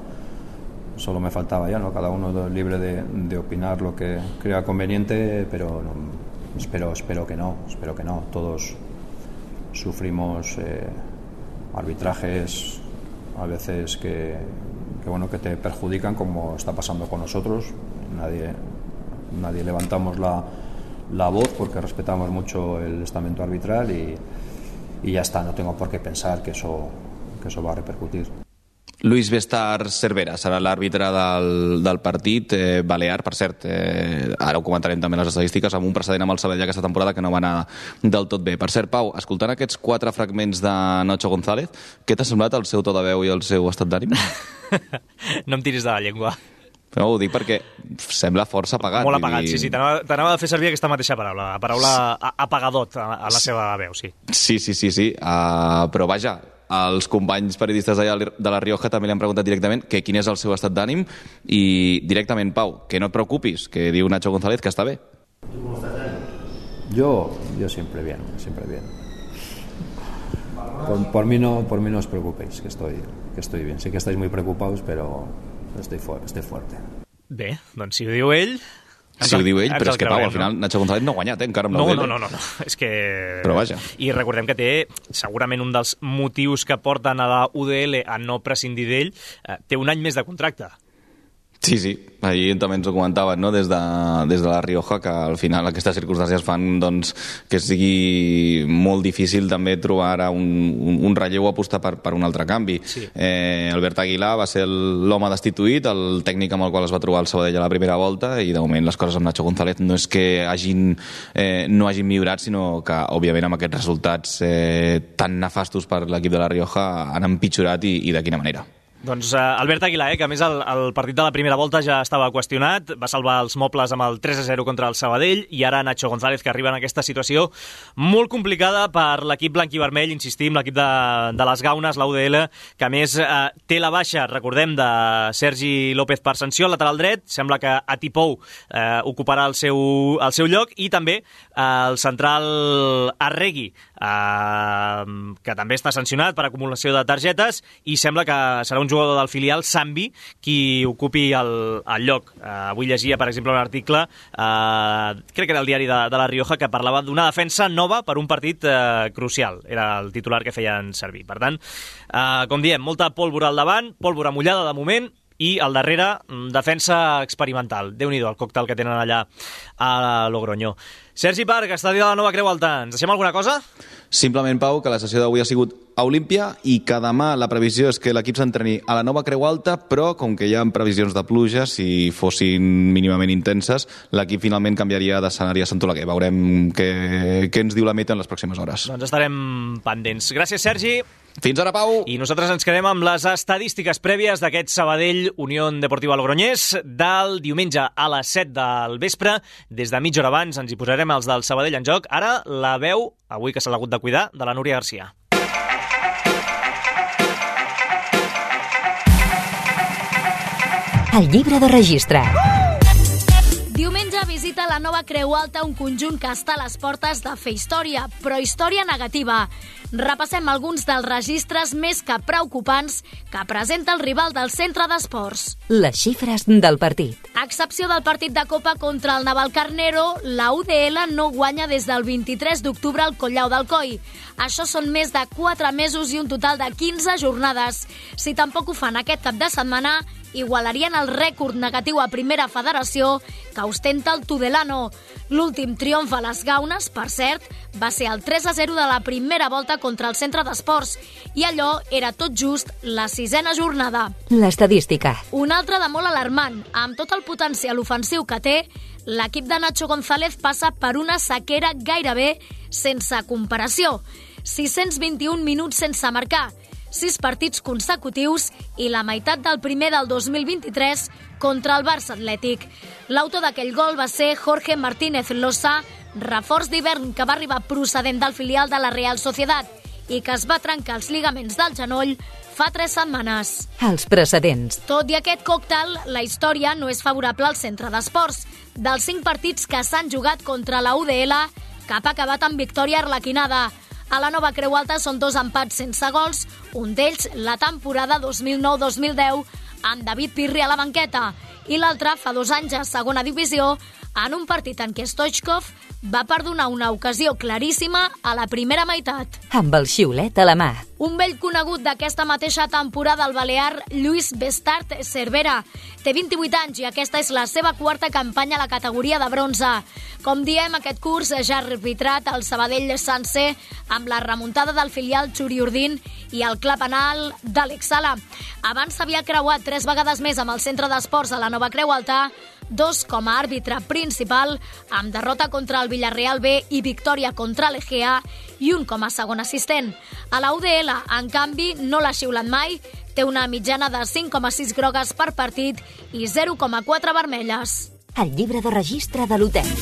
solo me faltaba ya, ¿no? Cada uno libre de, opinar lo que crea conveniente, pero espero, espero que no, espero que no. Todos sufrimos eh, arbitrajes a veces que, bueno, que te perjudican, como está pasando con nosotros. Nadie, nadie levantamos la, la voz porque respetamos mucho el estamento arbitral y, y ya está, no tengo por qué pensar que eso que això va repercutir. Luis Bestar Cervera serà l'àrbitre del, del partit eh, Balear, per cert, eh, ara ho comentarem també les estadístiques, amb un precedent amb el Sabadell aquesta temporada que no va anar del tot bé. Per cert, Pau, escoltant aquests quatre fragments de Nacho González, què t'ha semblat el seu to de veu i el seu estat d'ànim? no em tiris de la llengua. No, ho dic perquè sembla força apagat. Molt apagat, sí, sí. T'anava a fer servir aquesta mateixa paraula, la paraula apagadot a, a la seva veu, sí. Sí, sí, sí, sí. Uh, però vaja, els companys periodistes de la Rioja també li han preguntat directament que quin és el seu estat d'ànim i directament, Pau, que no et preocupis, que diu Nacho González que està bé. Yo, yo siempre bien, siempre bien. Por, por, mí no, por mí no os preocupéis, que estoy, que estoy bien. Sí que estáis muy preocupados, pero estoy, fu estoy fuerte. Bé, doncs si ho diu ell, si ho diu ell, però és que, Pau, al final Nacho González no ha guanyat, eh, encara amb no, no, no, no, no, és que... Però vaja. I recordem que té, segurament un dels motius que porten a la UDL a no prescindir d'ell, eh, té un any més de contracte. Sí, sí, ahir també ens ho comentaven no? des, de, des de la Rioja que al final aquestes circumstàncies fan doncs, que sigui molt difícil també trobar ara un, un, un relleu o apostar per, per un altre canvi. Sí. Eh, Albert Aguilar va ser l'home destituït, el tècnic amb el qual es va trobar el Sabadell a la primera volta i de moment les coses amb Nacho González no és que hagin, eh, no hagin millorat, sinó que òbviament amb aquests resultats eh, tan nefastos per l'equip de la Rioja han empitjorat i, i de quina manera. Doncs uh, Albert Aguilar, eh, que a més el, el partit de la primera volta ja estava qüestionat, va salvar els mobles amb el 3-0 contra el Sabadell i ara Nacho González, que arriba en aquesta situació molt complicada per l'equip blanc i vermell, insistim, l'equip de, de les Gaunes, l'UDL, que a més uh, té la baixa, recordem, de Sergi López per sanció al lateral dret, sembla que Atipou uh, ocuparà el seu, el seu lloc i també uh, el central Arregui, uh, que també està sancionat per acumulació de targetes i sembla que serà un un jugador del filial, Sambi, qui ocupi el, el lloc. Uh, avui llegia, per exemple, un article, uh, crec que era el diari de, de La Rioja, que parlava d'una defensa nova per un partit uh, crucial. Era el titular que feien servir. Per tant, uh, com diem, molta pólvora al davant, pólvora mullada de moment, i al darrere, mm, defensa experimental. déu nhi el còctel que tenen allà a Logroño. Sergi Parc, estadi de la Nova Creu Alta. Ens deixem alguna cosa? Simplement, Pau, que la sessió d'avui ha sigut a Olímpia i que demà la previsió és que l'equip s'entreni a la Nova Creu Alta, però com que hi ha previsions de pluja, si fossin mínimament intenses, l'equip finalment canviaria d'escenari a Sant Oleguer. Veurem què, què ens diu la meta en les pròximes hores. Doncs estarem pendents. Gràcies, Sergi. Fins ara, Pau. I nosaltres ens quedem amb les estadístiques prèvies d'aquest Sabadell Unió Deportiva Logroñés del diumenge a les 7 del vespre. Des de mitja hora abans ens hi posarem els del Sabadell en joc. Ara la veu, avui que s'ha hagut de cuidar, de la Núria Garcia. El llibre de registre. Visita la nova Creu Alta un conjunt que està a les portes de fer història, però història negativa. Repassem alguns dels registres més que preocupants que presenta el rival del centre d'esports. Les xifres del partit. A excepció del partit de Copa contra el Naval Carnero, la UDL no guanya des del 23 d'octubre al Collau del Coi. Això són més de 4 mesos i un total de 15 jornades. Si tampoc ho fan aquest cap de setmana, igualarien el rècord negatiu a primera federació que ostenta el Tudelano. L'últim triomf a les Gaunes, per cert, va ser el 3 a 0 de la primera volta contra el centre d'esports i allò era tot just la sisena jornada. L'estadística. Un altre de molt alarmant. Amb tot el potencial ofensiu que té, l'equip de Nacho González passa per una sequera gairebé sense comparació. 621 minuts sense marcar, sis partits consecutius i la meitat del primer del 2023 contra el Barça Atlètic. L'autor d'aquell gol va ser Jorge Martínez Losa, reforç d'hivern que va arribar procedent del filial de la Real Societat i que es va trencar els ligaments del genoll fa tres setmanes. Els precedents. Tot i aquest còctel, la història no és favorable al centre d'esports. Dels cinc partits que s'han jugat contra la UDL, cap ha acabat amb victòria arlequinada. A la nova Creu Alta són dos empats sense gols, un d'ells la temporada 2009-2010 amb David Pirri a la banqueta i l'altre fa dos anys a segona divisió en un partit en què Stoichkov va perdonar una ocasió claríssima a la primera meitat. Amb el xiulet a la mà. Un vell conegut d'aquesta mateixa temporada al Balear, Lluís Bestart Cervera. Té 28 anys i aquesta és la seva quarta campanya a la categoria de bronze. Com diem, aquest curs ja ha arbitrat el Sabadell Sanse amb la remuntada del filial Xuriurdin i el clar penal d'Àlex Sala. Abans s'havia creuat tres vegades més amb el centre d'esports a la Nova Creu Alta, dos com a àrbitre principal, amb derrota contra el Villarreal B i victòria contra l'Egea, i un com a segon assistent. A la UDL, en canvi, no l'ha xiulat mai, té una mitjana de 5,6 grogues per partit i 0,4 vermelles. El llibre de registre de l'hotel.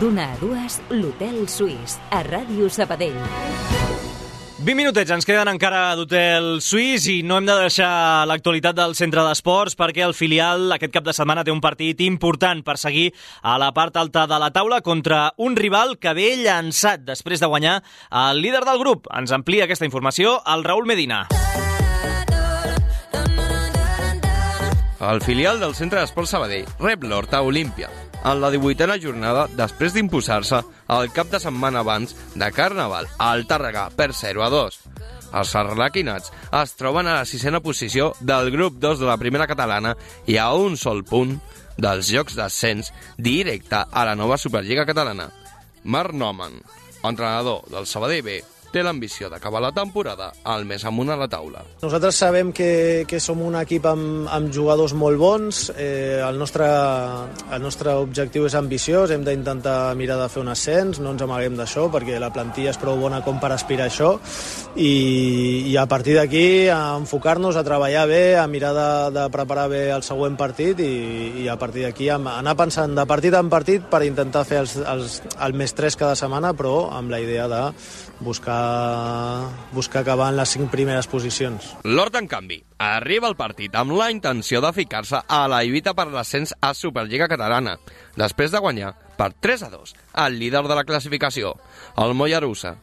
D'una a dues, l'Hotel Suís, a Ràdio Sabadell. 20 minutets ens queden encara d'Hotel Suís i no hem de deixar l'actualitat del centre d'esports perquè el filial aquest cap de setmana té un partit important per seguir a la part alta de la taula contra un rival que ve llançat després de guanyar el líder del grup. Ens amplia aquesta informació el Raül Medina. El filial del Centre d'Esports Sabadell rep l'Horta Olímpia en la 18a jornada després d'imposar-se el cap de setmana abans de Carnaval al Tàrrega per 0 a 2. Els arlequinats es troben a la sisena posició del grup 2 de la primera catalana i a un sol punt dels jocs d'ascens directe a la nova Superliga catalana. Marc Noman, entrenador del Sabadell B, té l'ambició d'acabar la temporada al més amunt a la taula. Nosaltres sabem que, que som un equip amb, amb jugadors molt bons, eh, el, nostre, el nostre objectiu és ambiciós, hem d'intentar mirar de fer un ascens, no ens amaguem d'això perquè la plantilla és prou bona com per aspirar a això. I, i a partir d'aquí enfocar-nos a treballar bé, a mirar de, de preparar bé el següent partit i, i a partir d'aquí anar pensant de partit en partit per intentar fer els, els, el més tres cada setmana però amb la idea de buscar, buscar acabar en les cinc primeres posicions. L'Hort, en canvi, arriba al partit amb la intenció de ficar-se a la lluita per l'ascens a Superliga Catalana, després de guanyar per 3 a 2 el líder de la classificació, el Mollerussa.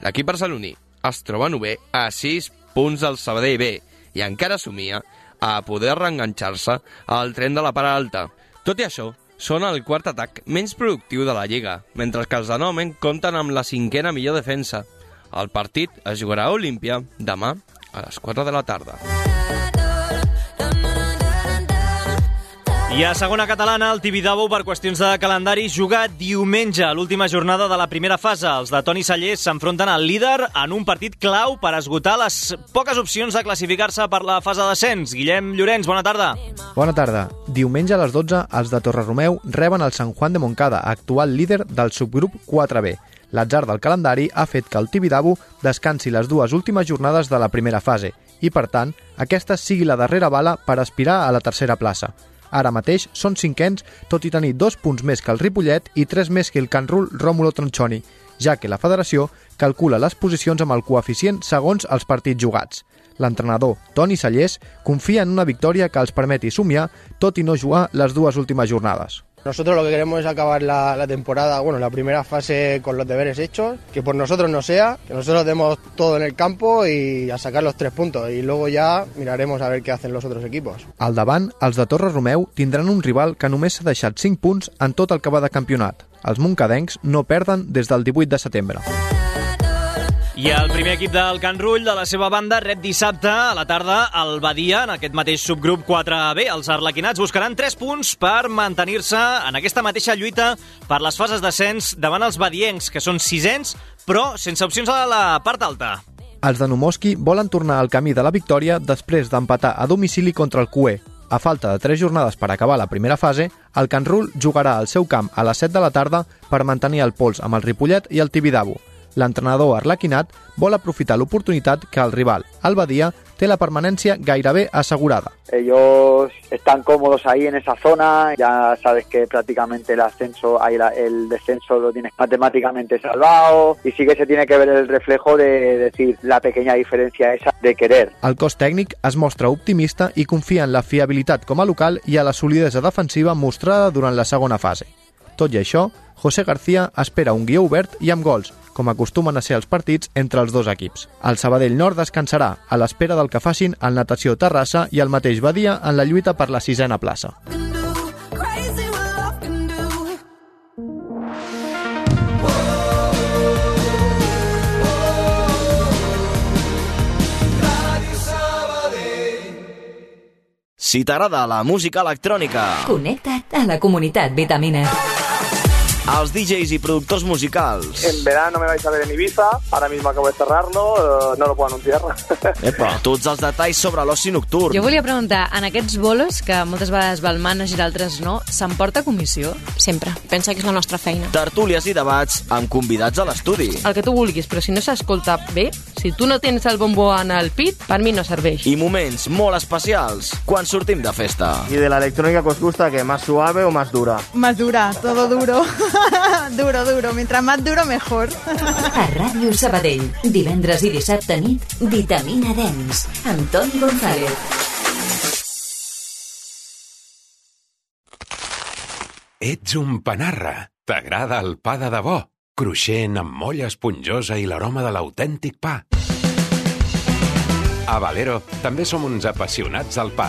L'equip barceloní es troba nové a 6 punts del Sabadell B i encara somia a poder reenganxar-se al tren de la part alta. Tot i això, són el quart atac menys productiu de la Lliga, mentre que els de Nomen compten amb la cinquena millor defensa. El partit es jugarà a Olímpia demà a les 4 de la tarda. I a segona catalana, el Tibidabo, per qüestions de calendari, juga diumenge, l'última jornada de la primera fase. Els de Toni Sallés s'enfronten al líder en un partit clau per esgotar les poques opcions de classificar-se per la fase d'ascens. Guillem Llorenç, bona tarda. Bona tarda. Diumenge a les 12, els de Torreromeu reben el Sant Juan de Moncada, actual líder del subgrup 4B. L'atzar del calendari ha fet que el Tibidabo descansi les dues últimes jornades de la primera fase i, per tant, aquesta sigui la darrera bala per aspirar a la tercera plaça. Ara mateix són cinquens, tot i tenir dos punts més que el Ripollet i tres més que el Can Rul Rómulo Tronchoni, ja que la federació calcula les posicions amb el coeficient segons els partits jugats. L'entrenador, Toni Sallés, confia en una victòria que els permeti somiar tot i no jugar les dues últimes jornades. Nosotros lo que queremos es acabar la, la, temporada, bueno, la primera fase con los deberes hechos, que por nosotros no sea, que nosotros demos todo en el campo y a sacar los tres puntos y luego ya miraremos a ver qué hacen los otros equipos. Al davant, els de Torre Romeu tindran un rival que només s'ha deixat 5 punts en tot el que va de campionat. Els moncadencs no perden des del 18 de setembre. I el primer equip del Can Rull, de la seva banda, rep dissabte a la tarda al Badia, en aquest mateix subgrup 4B. Els arlequinats buscaran 3 punts per mantenir-se en aquesta mateixa lluita per les fases d'ascens davant els badiencs, que són sisens, però sense opcions a la part alta. Els de Numoski volen tornar al camí de la victòria després d'empatar a domicili contra el CUE. A falta de 3 jornades per acabar la primera fase, el Can Rull jugarà al seu camp a les 7 de la tarda per mantenir el pols amb el Ripollet i el Tibidabo l'entrenador arlequinat vol aprofitar l'oportunitat que el rival, el Badia, té la permanència gairebé asegurada. Ellos están cómodos ahí en esa zona, ya sabes que prácticamente el ascenso, ahí el descenso lo tienes matemáticamente salvado y sí que se tiene que ver el reflejo de decir la pequeña diferencia esa de querer. El cos tècnic es mostra optimista i confia en la fiabilitat com a local i a la solidesa defensiva mostrada durant la segona fase. Tot i això, José García espera un guió obert i amb gols, com acostumen a ser els partits entre els dos equips. El Sabadell Nord descansarà a l'espera del que facin el Natació Terrassa i el mateix Badia en la lluita per la sisena plaça. Si t'agrada la música electrònica... Connecta't a la comunitat Vitamina. Als DJs y productors musicals. En verano me vais a ver en Ibiza, ahora mismo acabo de cerrarlo, uh, no lo puedo anunciar. Epa. Tots els detalls sobre l'oci nocturn. Jo volia preguntar, en aquests bolos, que moltes vegades va el manager i altres no, s'emporta comissió? Sempre. Pensa que és la nostra feina. Tertúlies i debats amb convidats a l'estudi. El que tu vulguis, però si no s'escolta bé, si tu no tens el bombó en el pit, per mi no serveix. I moments molt especials quan sortim de festa. ¿Y de la electrónica que os gusta, que más suave o más dura? Más dura, todo duro. duro, duro. Mientras más duro, mejor. A Ràdio Sabadell, divendres i dissabte nit, Vitamina Dens, amb Toni González. Ets un panarra. T'agrada el pa de debò, cruixent amb molla esponjosa i l'aroma de l'autèntic pa. A Valero també som uns apassionats del pa,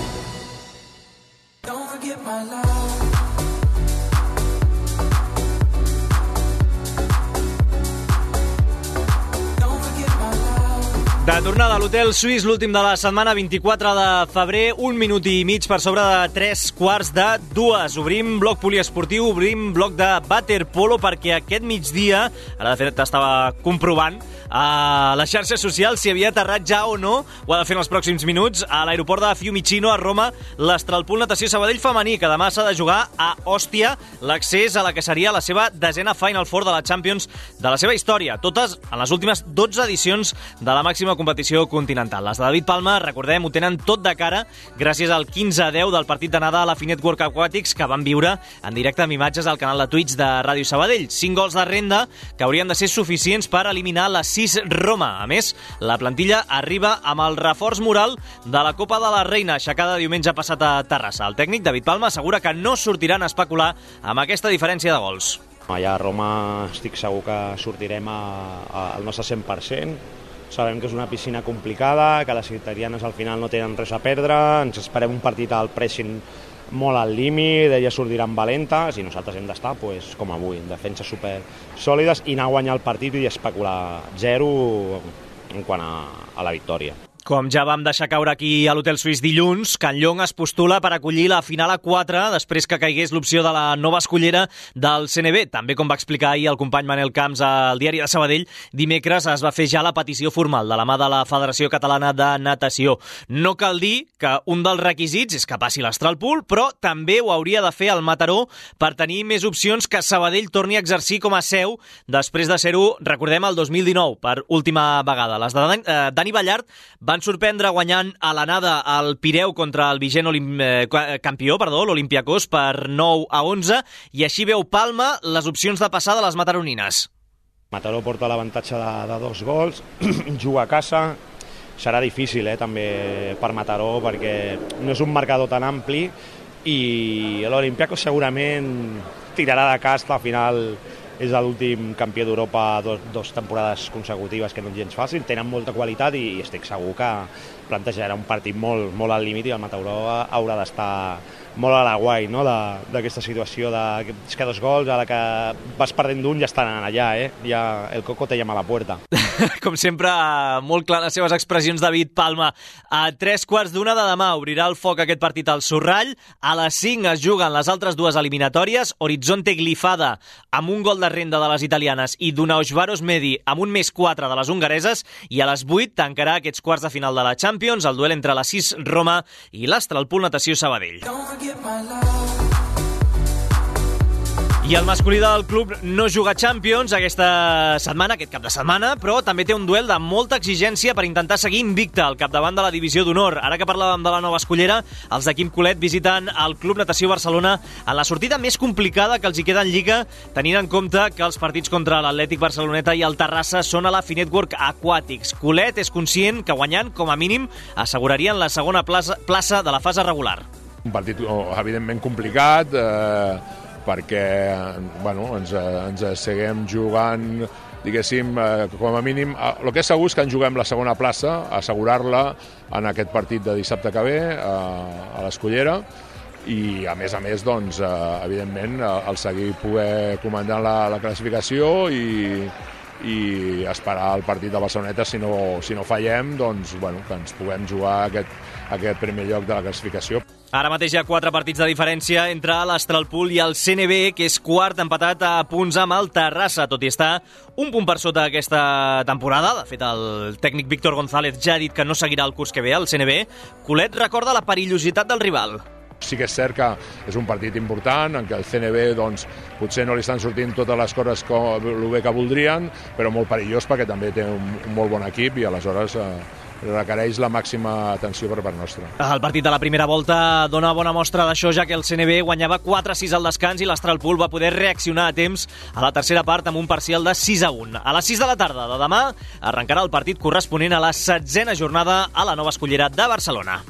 Tornada a l'Hotel Suís, l'últim de la setmana, 24 de febrer, un minut i mig per sobre de tres quarts de dues. Obrim bloc poliesportiu, obrim bloc de waterpolo, perquè aquest migdia, ara de fet estava comprovant, a les xarxes socials si havia aterrat ja o no, ho ha de fer en els pròxims minuts, a l'aeroport de Fiumicino, a Roma, l'Estralpool Natació Sabadell femení, que demà s'ha de jugar a Òstia l'accés a la que seria la seva desena Final Four de la Champions de la seva història, totes en les últimes 12 edicions de la màxima competició continental. Les de David Palma, recordem, ho tenen tot de cara gràcies al 15-10 del partit d'anada a la Finet Work Aquatics que van viure en directe amb imatges al canal de Twitch de Ràdio Sabadell. 5 gols de renda que haurien de ser suficients per eliminar la 6 Roma. A més, la plantilla arriba amb el reforç moral de la Copa de la Reina, aixecada diumenge passat a Terrassa. El tècnic David Palma assegura que no sortiran a especular amb aquesta diferència de gols. Allà a Roma estic segur que sortirem al nostre 100%, Sabem que és una piscina complicada, que les italianes al final no tenen res a perdre, ens esperem un partit al pressing molt al límit, elles sortiran valentes i nosaltres hem d'estar pues, com avui, en defenses super sòlides i anar a guanyar el partit i especular zero en quant a, a la victòria. Com ja vam deixar caure aquí a l'Hotel Suís dilluns, Can Llong es postula per acollir la final a 4 després que caigués l'opció de la nova escollera del CNB. També, com va explicar ahir el company Manel Camps al diari de Sabadell, dimecres es va fer ja la petició formal de la mà de la Federació Catalana de Natació. No cal dir que un dels requisits és que passi l'Astralpool, però també ho hauria de fer el Mataró per tenir més opcions que Sabadell torni a exercir com a seu després de ser-ho, recordem, el 2019, per última vegada. Les de Dani, eh, Dani Ballart van sorprendre guanyant a l'anada al Pireu contra el vigent olim... eh, campió, perdó, l'Olimpiakos, per 9 a 11, i així veu Palma les opcions de passar de les mataronines. Mataró porta l'avantatge de, de dos gols, juga a casa, serà difícil eh, també per Mataró perquè no és un marcador tan ampli. I l'Olimpiakos segurament tirarà de casta al final és l'últim campió d'Europa dos, dos temporades consecutives que no és gens fàcil, tenen molta qualitat i, estic segur que plantejarà un partit molt, molt al límit i el Mataró haurà d'estar molt a la guai no? d'aquesta situació de és que dos gols, a la que vas perdent d'un ja estan allà, eh? ja el Coco te llama a la puerta. Com sempre, molt clar les seves expressions David Palma. A tres quarts d'una de demà obrirà el foc aquest partit al Sorrall. A les 5 es juguen les altres dues eliminatòries. Horizonte Glifada amb un gol de renda de les italianes i Dunausvaros Medi amb un més 4 de les hongareses. I a les 8 tancarà aquests quarts de final de la Champions el duel entre la 6 Roma i l'Astralpool Natació Sabadell. I el masculí del club no juga Champions aquesta setmana, aquest cap de setmana, però també té un duel de molta exigència per intentar seguir invicta al capdavant de la divisió d'honor. Ara que parlàvem de la nova escollera, els de Quim Colet visiten el Club Natació Barcelona en la sortida més complicada que els hi queda en Lliga, tenint en compte que els partits contra l'Atlètic Barceloneta i el Terrassa són a la Finetwork Aquàtics. Colet és conscient que guanyant, com a mínim, assegurarien la segona plaça, plaça de la fase regular. Un partit, oh, evidentment, complicat, eh, perquè bueno, ens, ens seguim jugant diguéssim, eh, com a mínim, eh, el que és segur és que en juguem la segona plaça, assegurar-la en aquest partit de dissabte que ve eh, a l'Escollera, i a més a més, doncs, eh, evidentment, el seguir poder comandar la, la classificació i, i esperar el partit de Barceloneta si no, si no fallem, doncs, bueno, que ens puguem jugar aquest, aquest primer lloc de la classificació. Ara mateix hi ha quatre partits de diferència entre l'Astralpool i el CNB, que és quart empatat a punts amb el Terrassa, tot i estar un punt per sota aquesta temporada. De fet, el tècnic Víctor González ja ha dit que no seguirà el curs que ve al CNB. Colet recorda la perillositat del rival. Sí que és cert que és un partit important, en què el CNB doncs, potser no li estan sortint totes les coses com, el bé que voldrien, però molt perillós perquè també té un, un molt bon equip i aleshores eh, requereix la màxima atenció per part nostra. El partit de la primera volta dona bona mostra d'això, ja que el CNB guanyava 4-6 al descans i l'Astralpool va poder reaccionar a temps a la tercera part amb un parcial de 6 a 1. A les 6 de la tarda de demà arrencarà el partit corresponent a la setzena jornada a la nova escollera de Barcelona.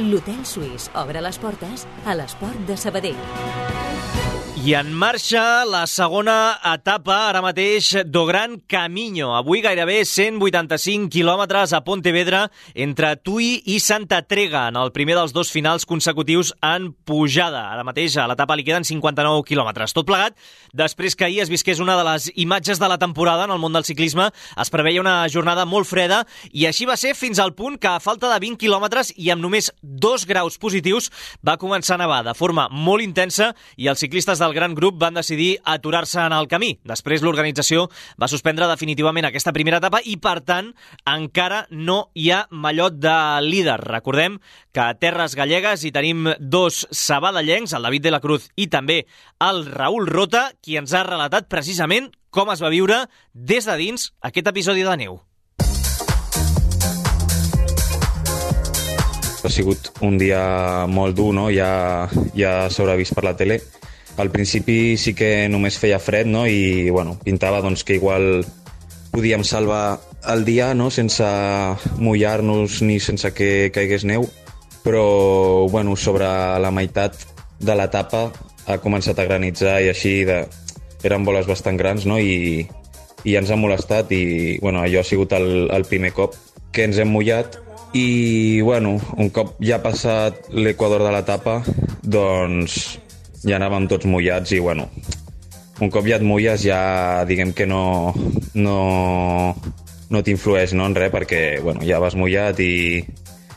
L'Hotel Suís obre les portes a l'esport de Sabadell. I en marxa la segona etapa, ara mateix, do Gran Camino. Avui gairebé 185 quilòmetres a Pontevedra entre Tui i Santa Trega, en el primer dels dos finals consecutius en pujada. Ara mateix a l'etapa li queden 59 quilòmetres. Tot plegat, després que ahir es visqués una de les imatges de la temporada en el món del ciclisme, es preveia una jornada molt freda i així va ser fins al punt que a falta de 20 quilòmetres i amb només dos graus positius va començar a nevar de forma molt intensa i els ciclistes del gran grup van decidir aturar-se en el camí. Després l'organització va suspendre definitivament aquesta primera etapa i, per tant, encara no hi ha mallot de líder. Recordem que a Terres Gallegues hi tenim dos sabadellencs, el David de la Cruz i també el Raül Rota, qui ens ha relatat precisament com es va viure des de dins aquest episodi de neu. Ha sigut un dia molt dur, no? Ja, ja s'haurà vist per la tele al principi sí que només feia fred no? i bueno, pintava doncs, que igual podíem salvar el dia no? sense mullar-nos ni sense que caigués neu, però bueno, sobre la meitat de l'etapa ha començat a granitzar i així de... eren boles bastant grans no? I, i ens han molestat i bueno, allò ha sigut el, el primer cop que ens hem mullat i bueno, un cop ja ha passat l'equador de l'etapa doncs ja anàvem tots mullats i, bueno, un cop ja et mulles ja diguem que no, no, no t'influeix no, en res perquè bueno, ja vas mullat i,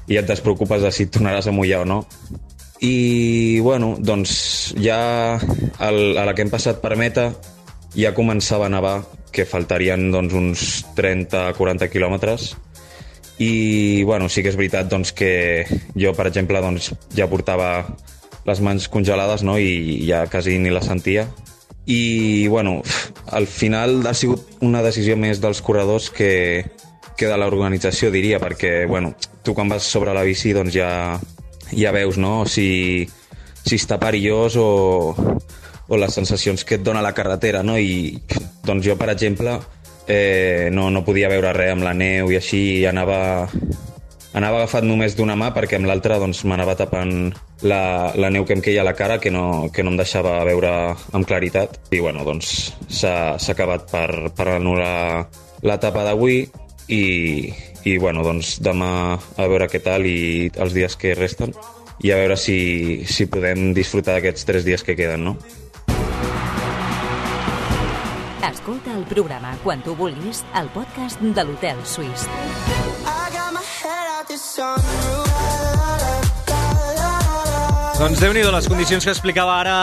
i et despreocupes de si et tornaràs a mullar o no. I, bueno, doncs ja el, a la que hem passat per meta ja començava a nevar, que faltarien doncs, uns 30-40 quilòmetres, i bueno, sí que és veritat doncs, que jo, per exemple, doncs, ja portava les mans congelades no? i ja quasi ni la sentia. I bueno, al final ha sigut una decisió més dels corredors que, que de l'organització, diria, perquè bueno, tu quan vas sobre la bici doncs ja, ja veus no? si, si està perillós o, o les sensacions que et dona la carretera, no? I doncs jo, per exemple, eh, no, no podia veure res amb la neu i així i anava, anava agafat només d'una mà perquè amb l'altra doncs, m'anava tapant la, la neu que em queia a la cara que no, que no em deixava veure amb claritat i bueno, doncs s'ha acabat per, per anul·lar l'etapa d'avui i, i bueno, doncs demà a veure què tal i els dies que resten i a veure si, si podem disfrutar d'aquests tres dies que queden, no? Escolta el programa quan tu vulguis al podcast de l'Hotel Suís. Doncs déu nhi les condicions que explicava ara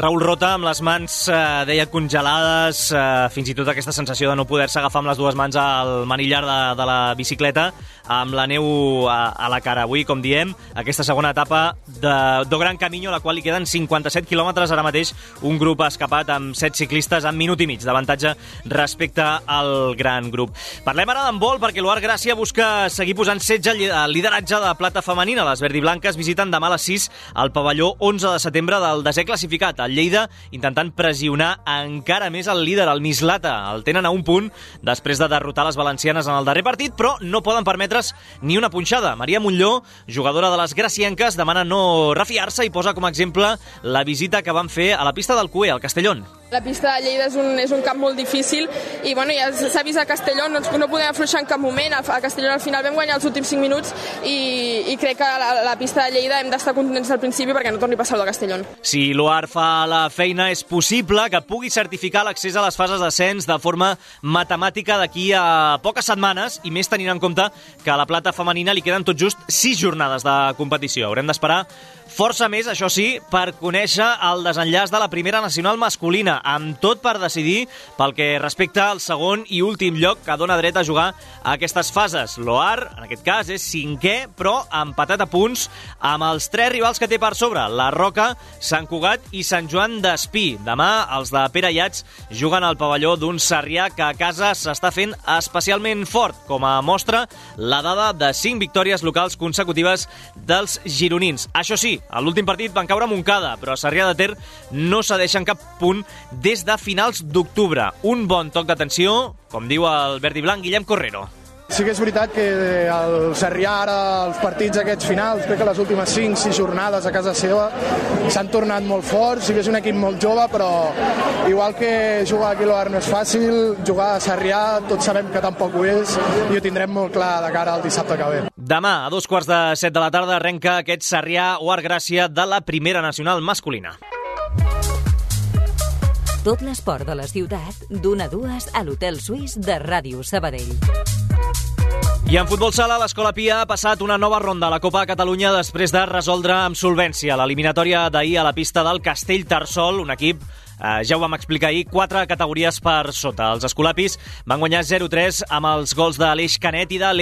Raül Rota amb les mans, eh, deia, congelades, eh, fins i tot aquesta sensació de no poder-se agafar amb les dues mans al manillar de, de la bicicleta, amb la neu a, a la cara. Avui, com diem, aquesta segona etapa de, do Gran Camino, a la qual li queden 57 quilòmetres ara mateix, un grup escapat amb 7 ciclistes en minut i mig d'avantatge respecte al gran grup. Parlem ara d'handbol perquè l'Uar Gràcia busca seguir posant setge al lideratge de plata femenina. Les verdiblanques visiten demà a les 6 al pavelló 11 de setembre del desè classificat, el Lleida, intentant pressionar encara més el líder, el Mislata. El tenen a un punt després de derrotar les valencianes en el darrer partit, però no poden permetre's ni una punxada. Maria Montlló, jugadora de les gracienques, demana no refiar-se i posa com a exemple la visita que van fer a la pista del Cué, al Castellón. La pista de Lleida és un, és un camp molt difícil i bueno, ja s'ha vist a Castelló, no, no podem afluixar en cap moment. A Castelló al final vam guanyar els últims 5 minuts i, i crec que la, la pista de Lleida hem d'estar contents al principi perquè no torni a passar el de Castelló. Si l'UAR fa la feina, és possible que pugui certificar l'accés a les fases d'ascens de forma matemàtica d'aquí a poques setmanes i més tenint en compte que a la plata femenina li queden tot just 6 jornades de competició. Haurem d'esperar Força més, això sí, per conèixer el desenllaç de la primera nacional masculina, amb tot per decidir pel que respecta al segon i últim lloc que dona dret a jugar a aquestes fases. L'OAR, en aquest cas, és cinquè, però empatat a punts amb els tres rivals que té per sobre, la Roca, Sant Cugat i Sant Joan d'Espí. Demà, els de Pere Iats juguen al pavelló d'un Sarrià que a casa s'està fent especialment fort, com a mostra la dada de 5 victòries locals consecutives dels gironins. Això sí, a l'últim partit van caure a Moncada, però Sarrià de Ter no cedeixen cap punt des de finals d'octubre. Un bon toc d'atenció, com diu el verd i blanc Guillem Correro. Sí que és veritat que el Sarrià ara, els partits aquests finals, crec que les últimes 5-6 jornades a casa seva s'han tornat molt forts, sí que és un equip molt jove, però igual que jugar aquí a l'Oar no és fàcil, jugar a Sarrià tots sabem que tampoc ho és i ho tindrem molt clar de cara al dissabte que ve. Demà, a dos quarts de set de la tarda, arrenca aquest Sarrià o Art Gràcia de la primera nacional masculina. Tot l'esport de la ciutat, d'una a dues a l'Hotel Suís de Ràdio Sabadell. I en futbol sala, l'Escola Pia ha passat una nova ronda a la Copa de Catalunya després de resoldre amb solvència l'eliminatòria d'ahir a la pista del Castell Tarsol, un equip Eh, ja ho vam explicar ahir, quatre categories per sota. Els escolapis van guanyar 0-3 amb els gols de l'Eix Canet i de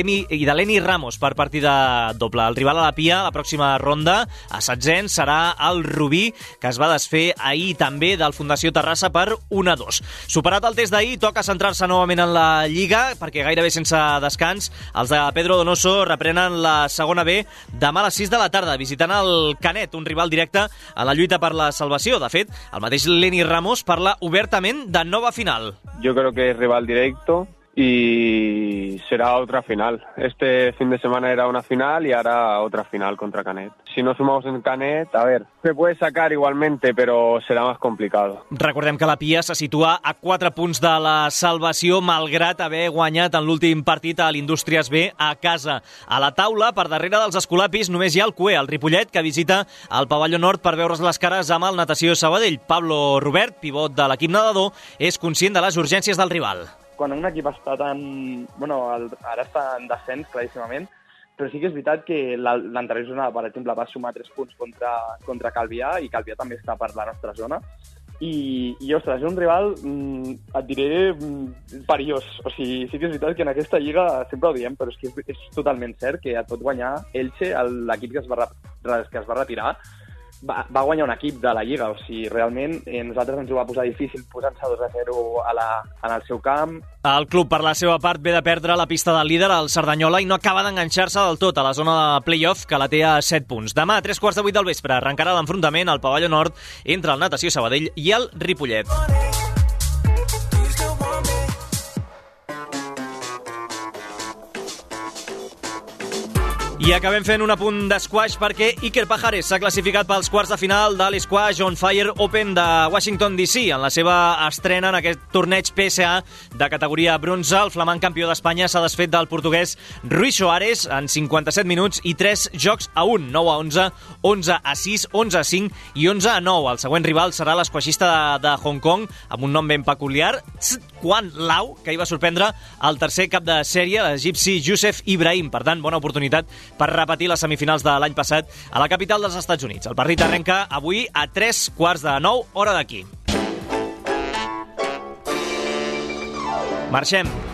l'Eni Ramos per partida doble. El rival a la Pia, la pròxima ronda, a Satzens, serà el Rubí, que es va desfer ahir també del Fundació Terrassa per 1-2. Superat el test d'ahir, toca centrar-se novament en la Lliga, perquè gairebé sense descans, els de Pedro Donoso reprenen la segona B demà a les 6 de la tarda, visitant el Canet, un rival directe a la lluita per la salvació. De fet, el mateix Leni Ramos parla obertament de nova final. Yo creo que es rival directo y será otra final. Este fin de semana era una final y ahora otra final contra Canet. Si no sumamos en Canet, a ver, se puede sacar igualmente, pero será más complicado. Recordem que la Pia se situa a 4 punts de la salvació, malgrat haver guanyat en l'últim partit a l'Indústries B a casa. A la taula, per darrere dels escolapis, només hi ha el Cué, el Ripollet, que visita el pavelló nord per veure's les cares amb el Natació Sabadell. Pablo Robert, pivot de l'equip nedador, és conscient de les urgències del rival quan un equip està tan... Bueno, el, ara està en descens, claríssimament, però sí que és veritat que la- l'anterior jornada, per exemple, va sumar 3 punts contra, contra Calvià i Calvià també està per la nostra zona. I, i ostres, és un rival, mm, et diré, mm, perillós. O sigui, sí que és veritat que en aquesta lliga sempre ho diem, però és que és, és totalment cert que et pot guanyar Elche, el- l'equip que, es va, que es va retirar, va, va guanyar un equip de la Lliga, o sigui, realment eh, nosaltres ens ho va posar difícil posant-se 2 a 0 a la, en el seu camp. El club, per la seva part, ve de perdre la pista del líder, el Cerdanyola, i no acaba d'enganxar-se del tot a la zona de play-off, que la té a 7 punts. Demà, a 3 quarts de 8 del vespre, arrencarà l'enfrontament al pavelló nord entre el Natació Sabadell i el Ripollet. I acabem fent un apunt d'esquash perquè Iker Pajares s'ha classificat pels quarts de final de l'Squash on Fire Open de Washington DC en la seva estrena en aquest torneig PSA de categoria bronze. El flamant campió d'Espanya s'ha desfet del portuguès Rui Soares en 57 minuts i 3 jocs a 1, 9 a 11, 11 a 6, 11 a 5 i 11 a 9. El següent rival serà l'esquaixista de, de Hong Kong amb un nom ben peculiar, Quan Lau, que hi va sorprendre el tercer cap de sèrie, l'egipci Youssef Ibrahim. Per tant, bona oportunitat per repetir les semifinals de l'any passat a la capital dels Estats Units. El partit arrenca avui a 3 quarts de 9, hora d'aquí. Marxem.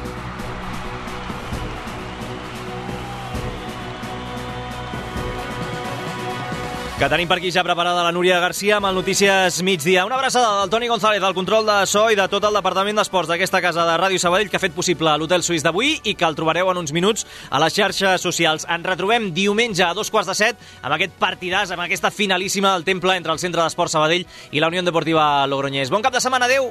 Que tenim per aquí ja preparada la Núria Garcia amb el Notícies Migdia. Una abraçada del Toni González, del control de so i de tot el Departament d'Esports d'aquesta casa de Ràdio Sabadell que ha fet possible l'Hotel Suís d'avui i que el trobareu en uns minuts a les xarxes socials. Ens retrobem diumenge a dos quarts de set amb aquest partidàs, amb aquesta finalíssima del temple entre el Centre d'Esport Sabadell i la Unió Deportiva Logroñés. Bon cap de setmana, adeu!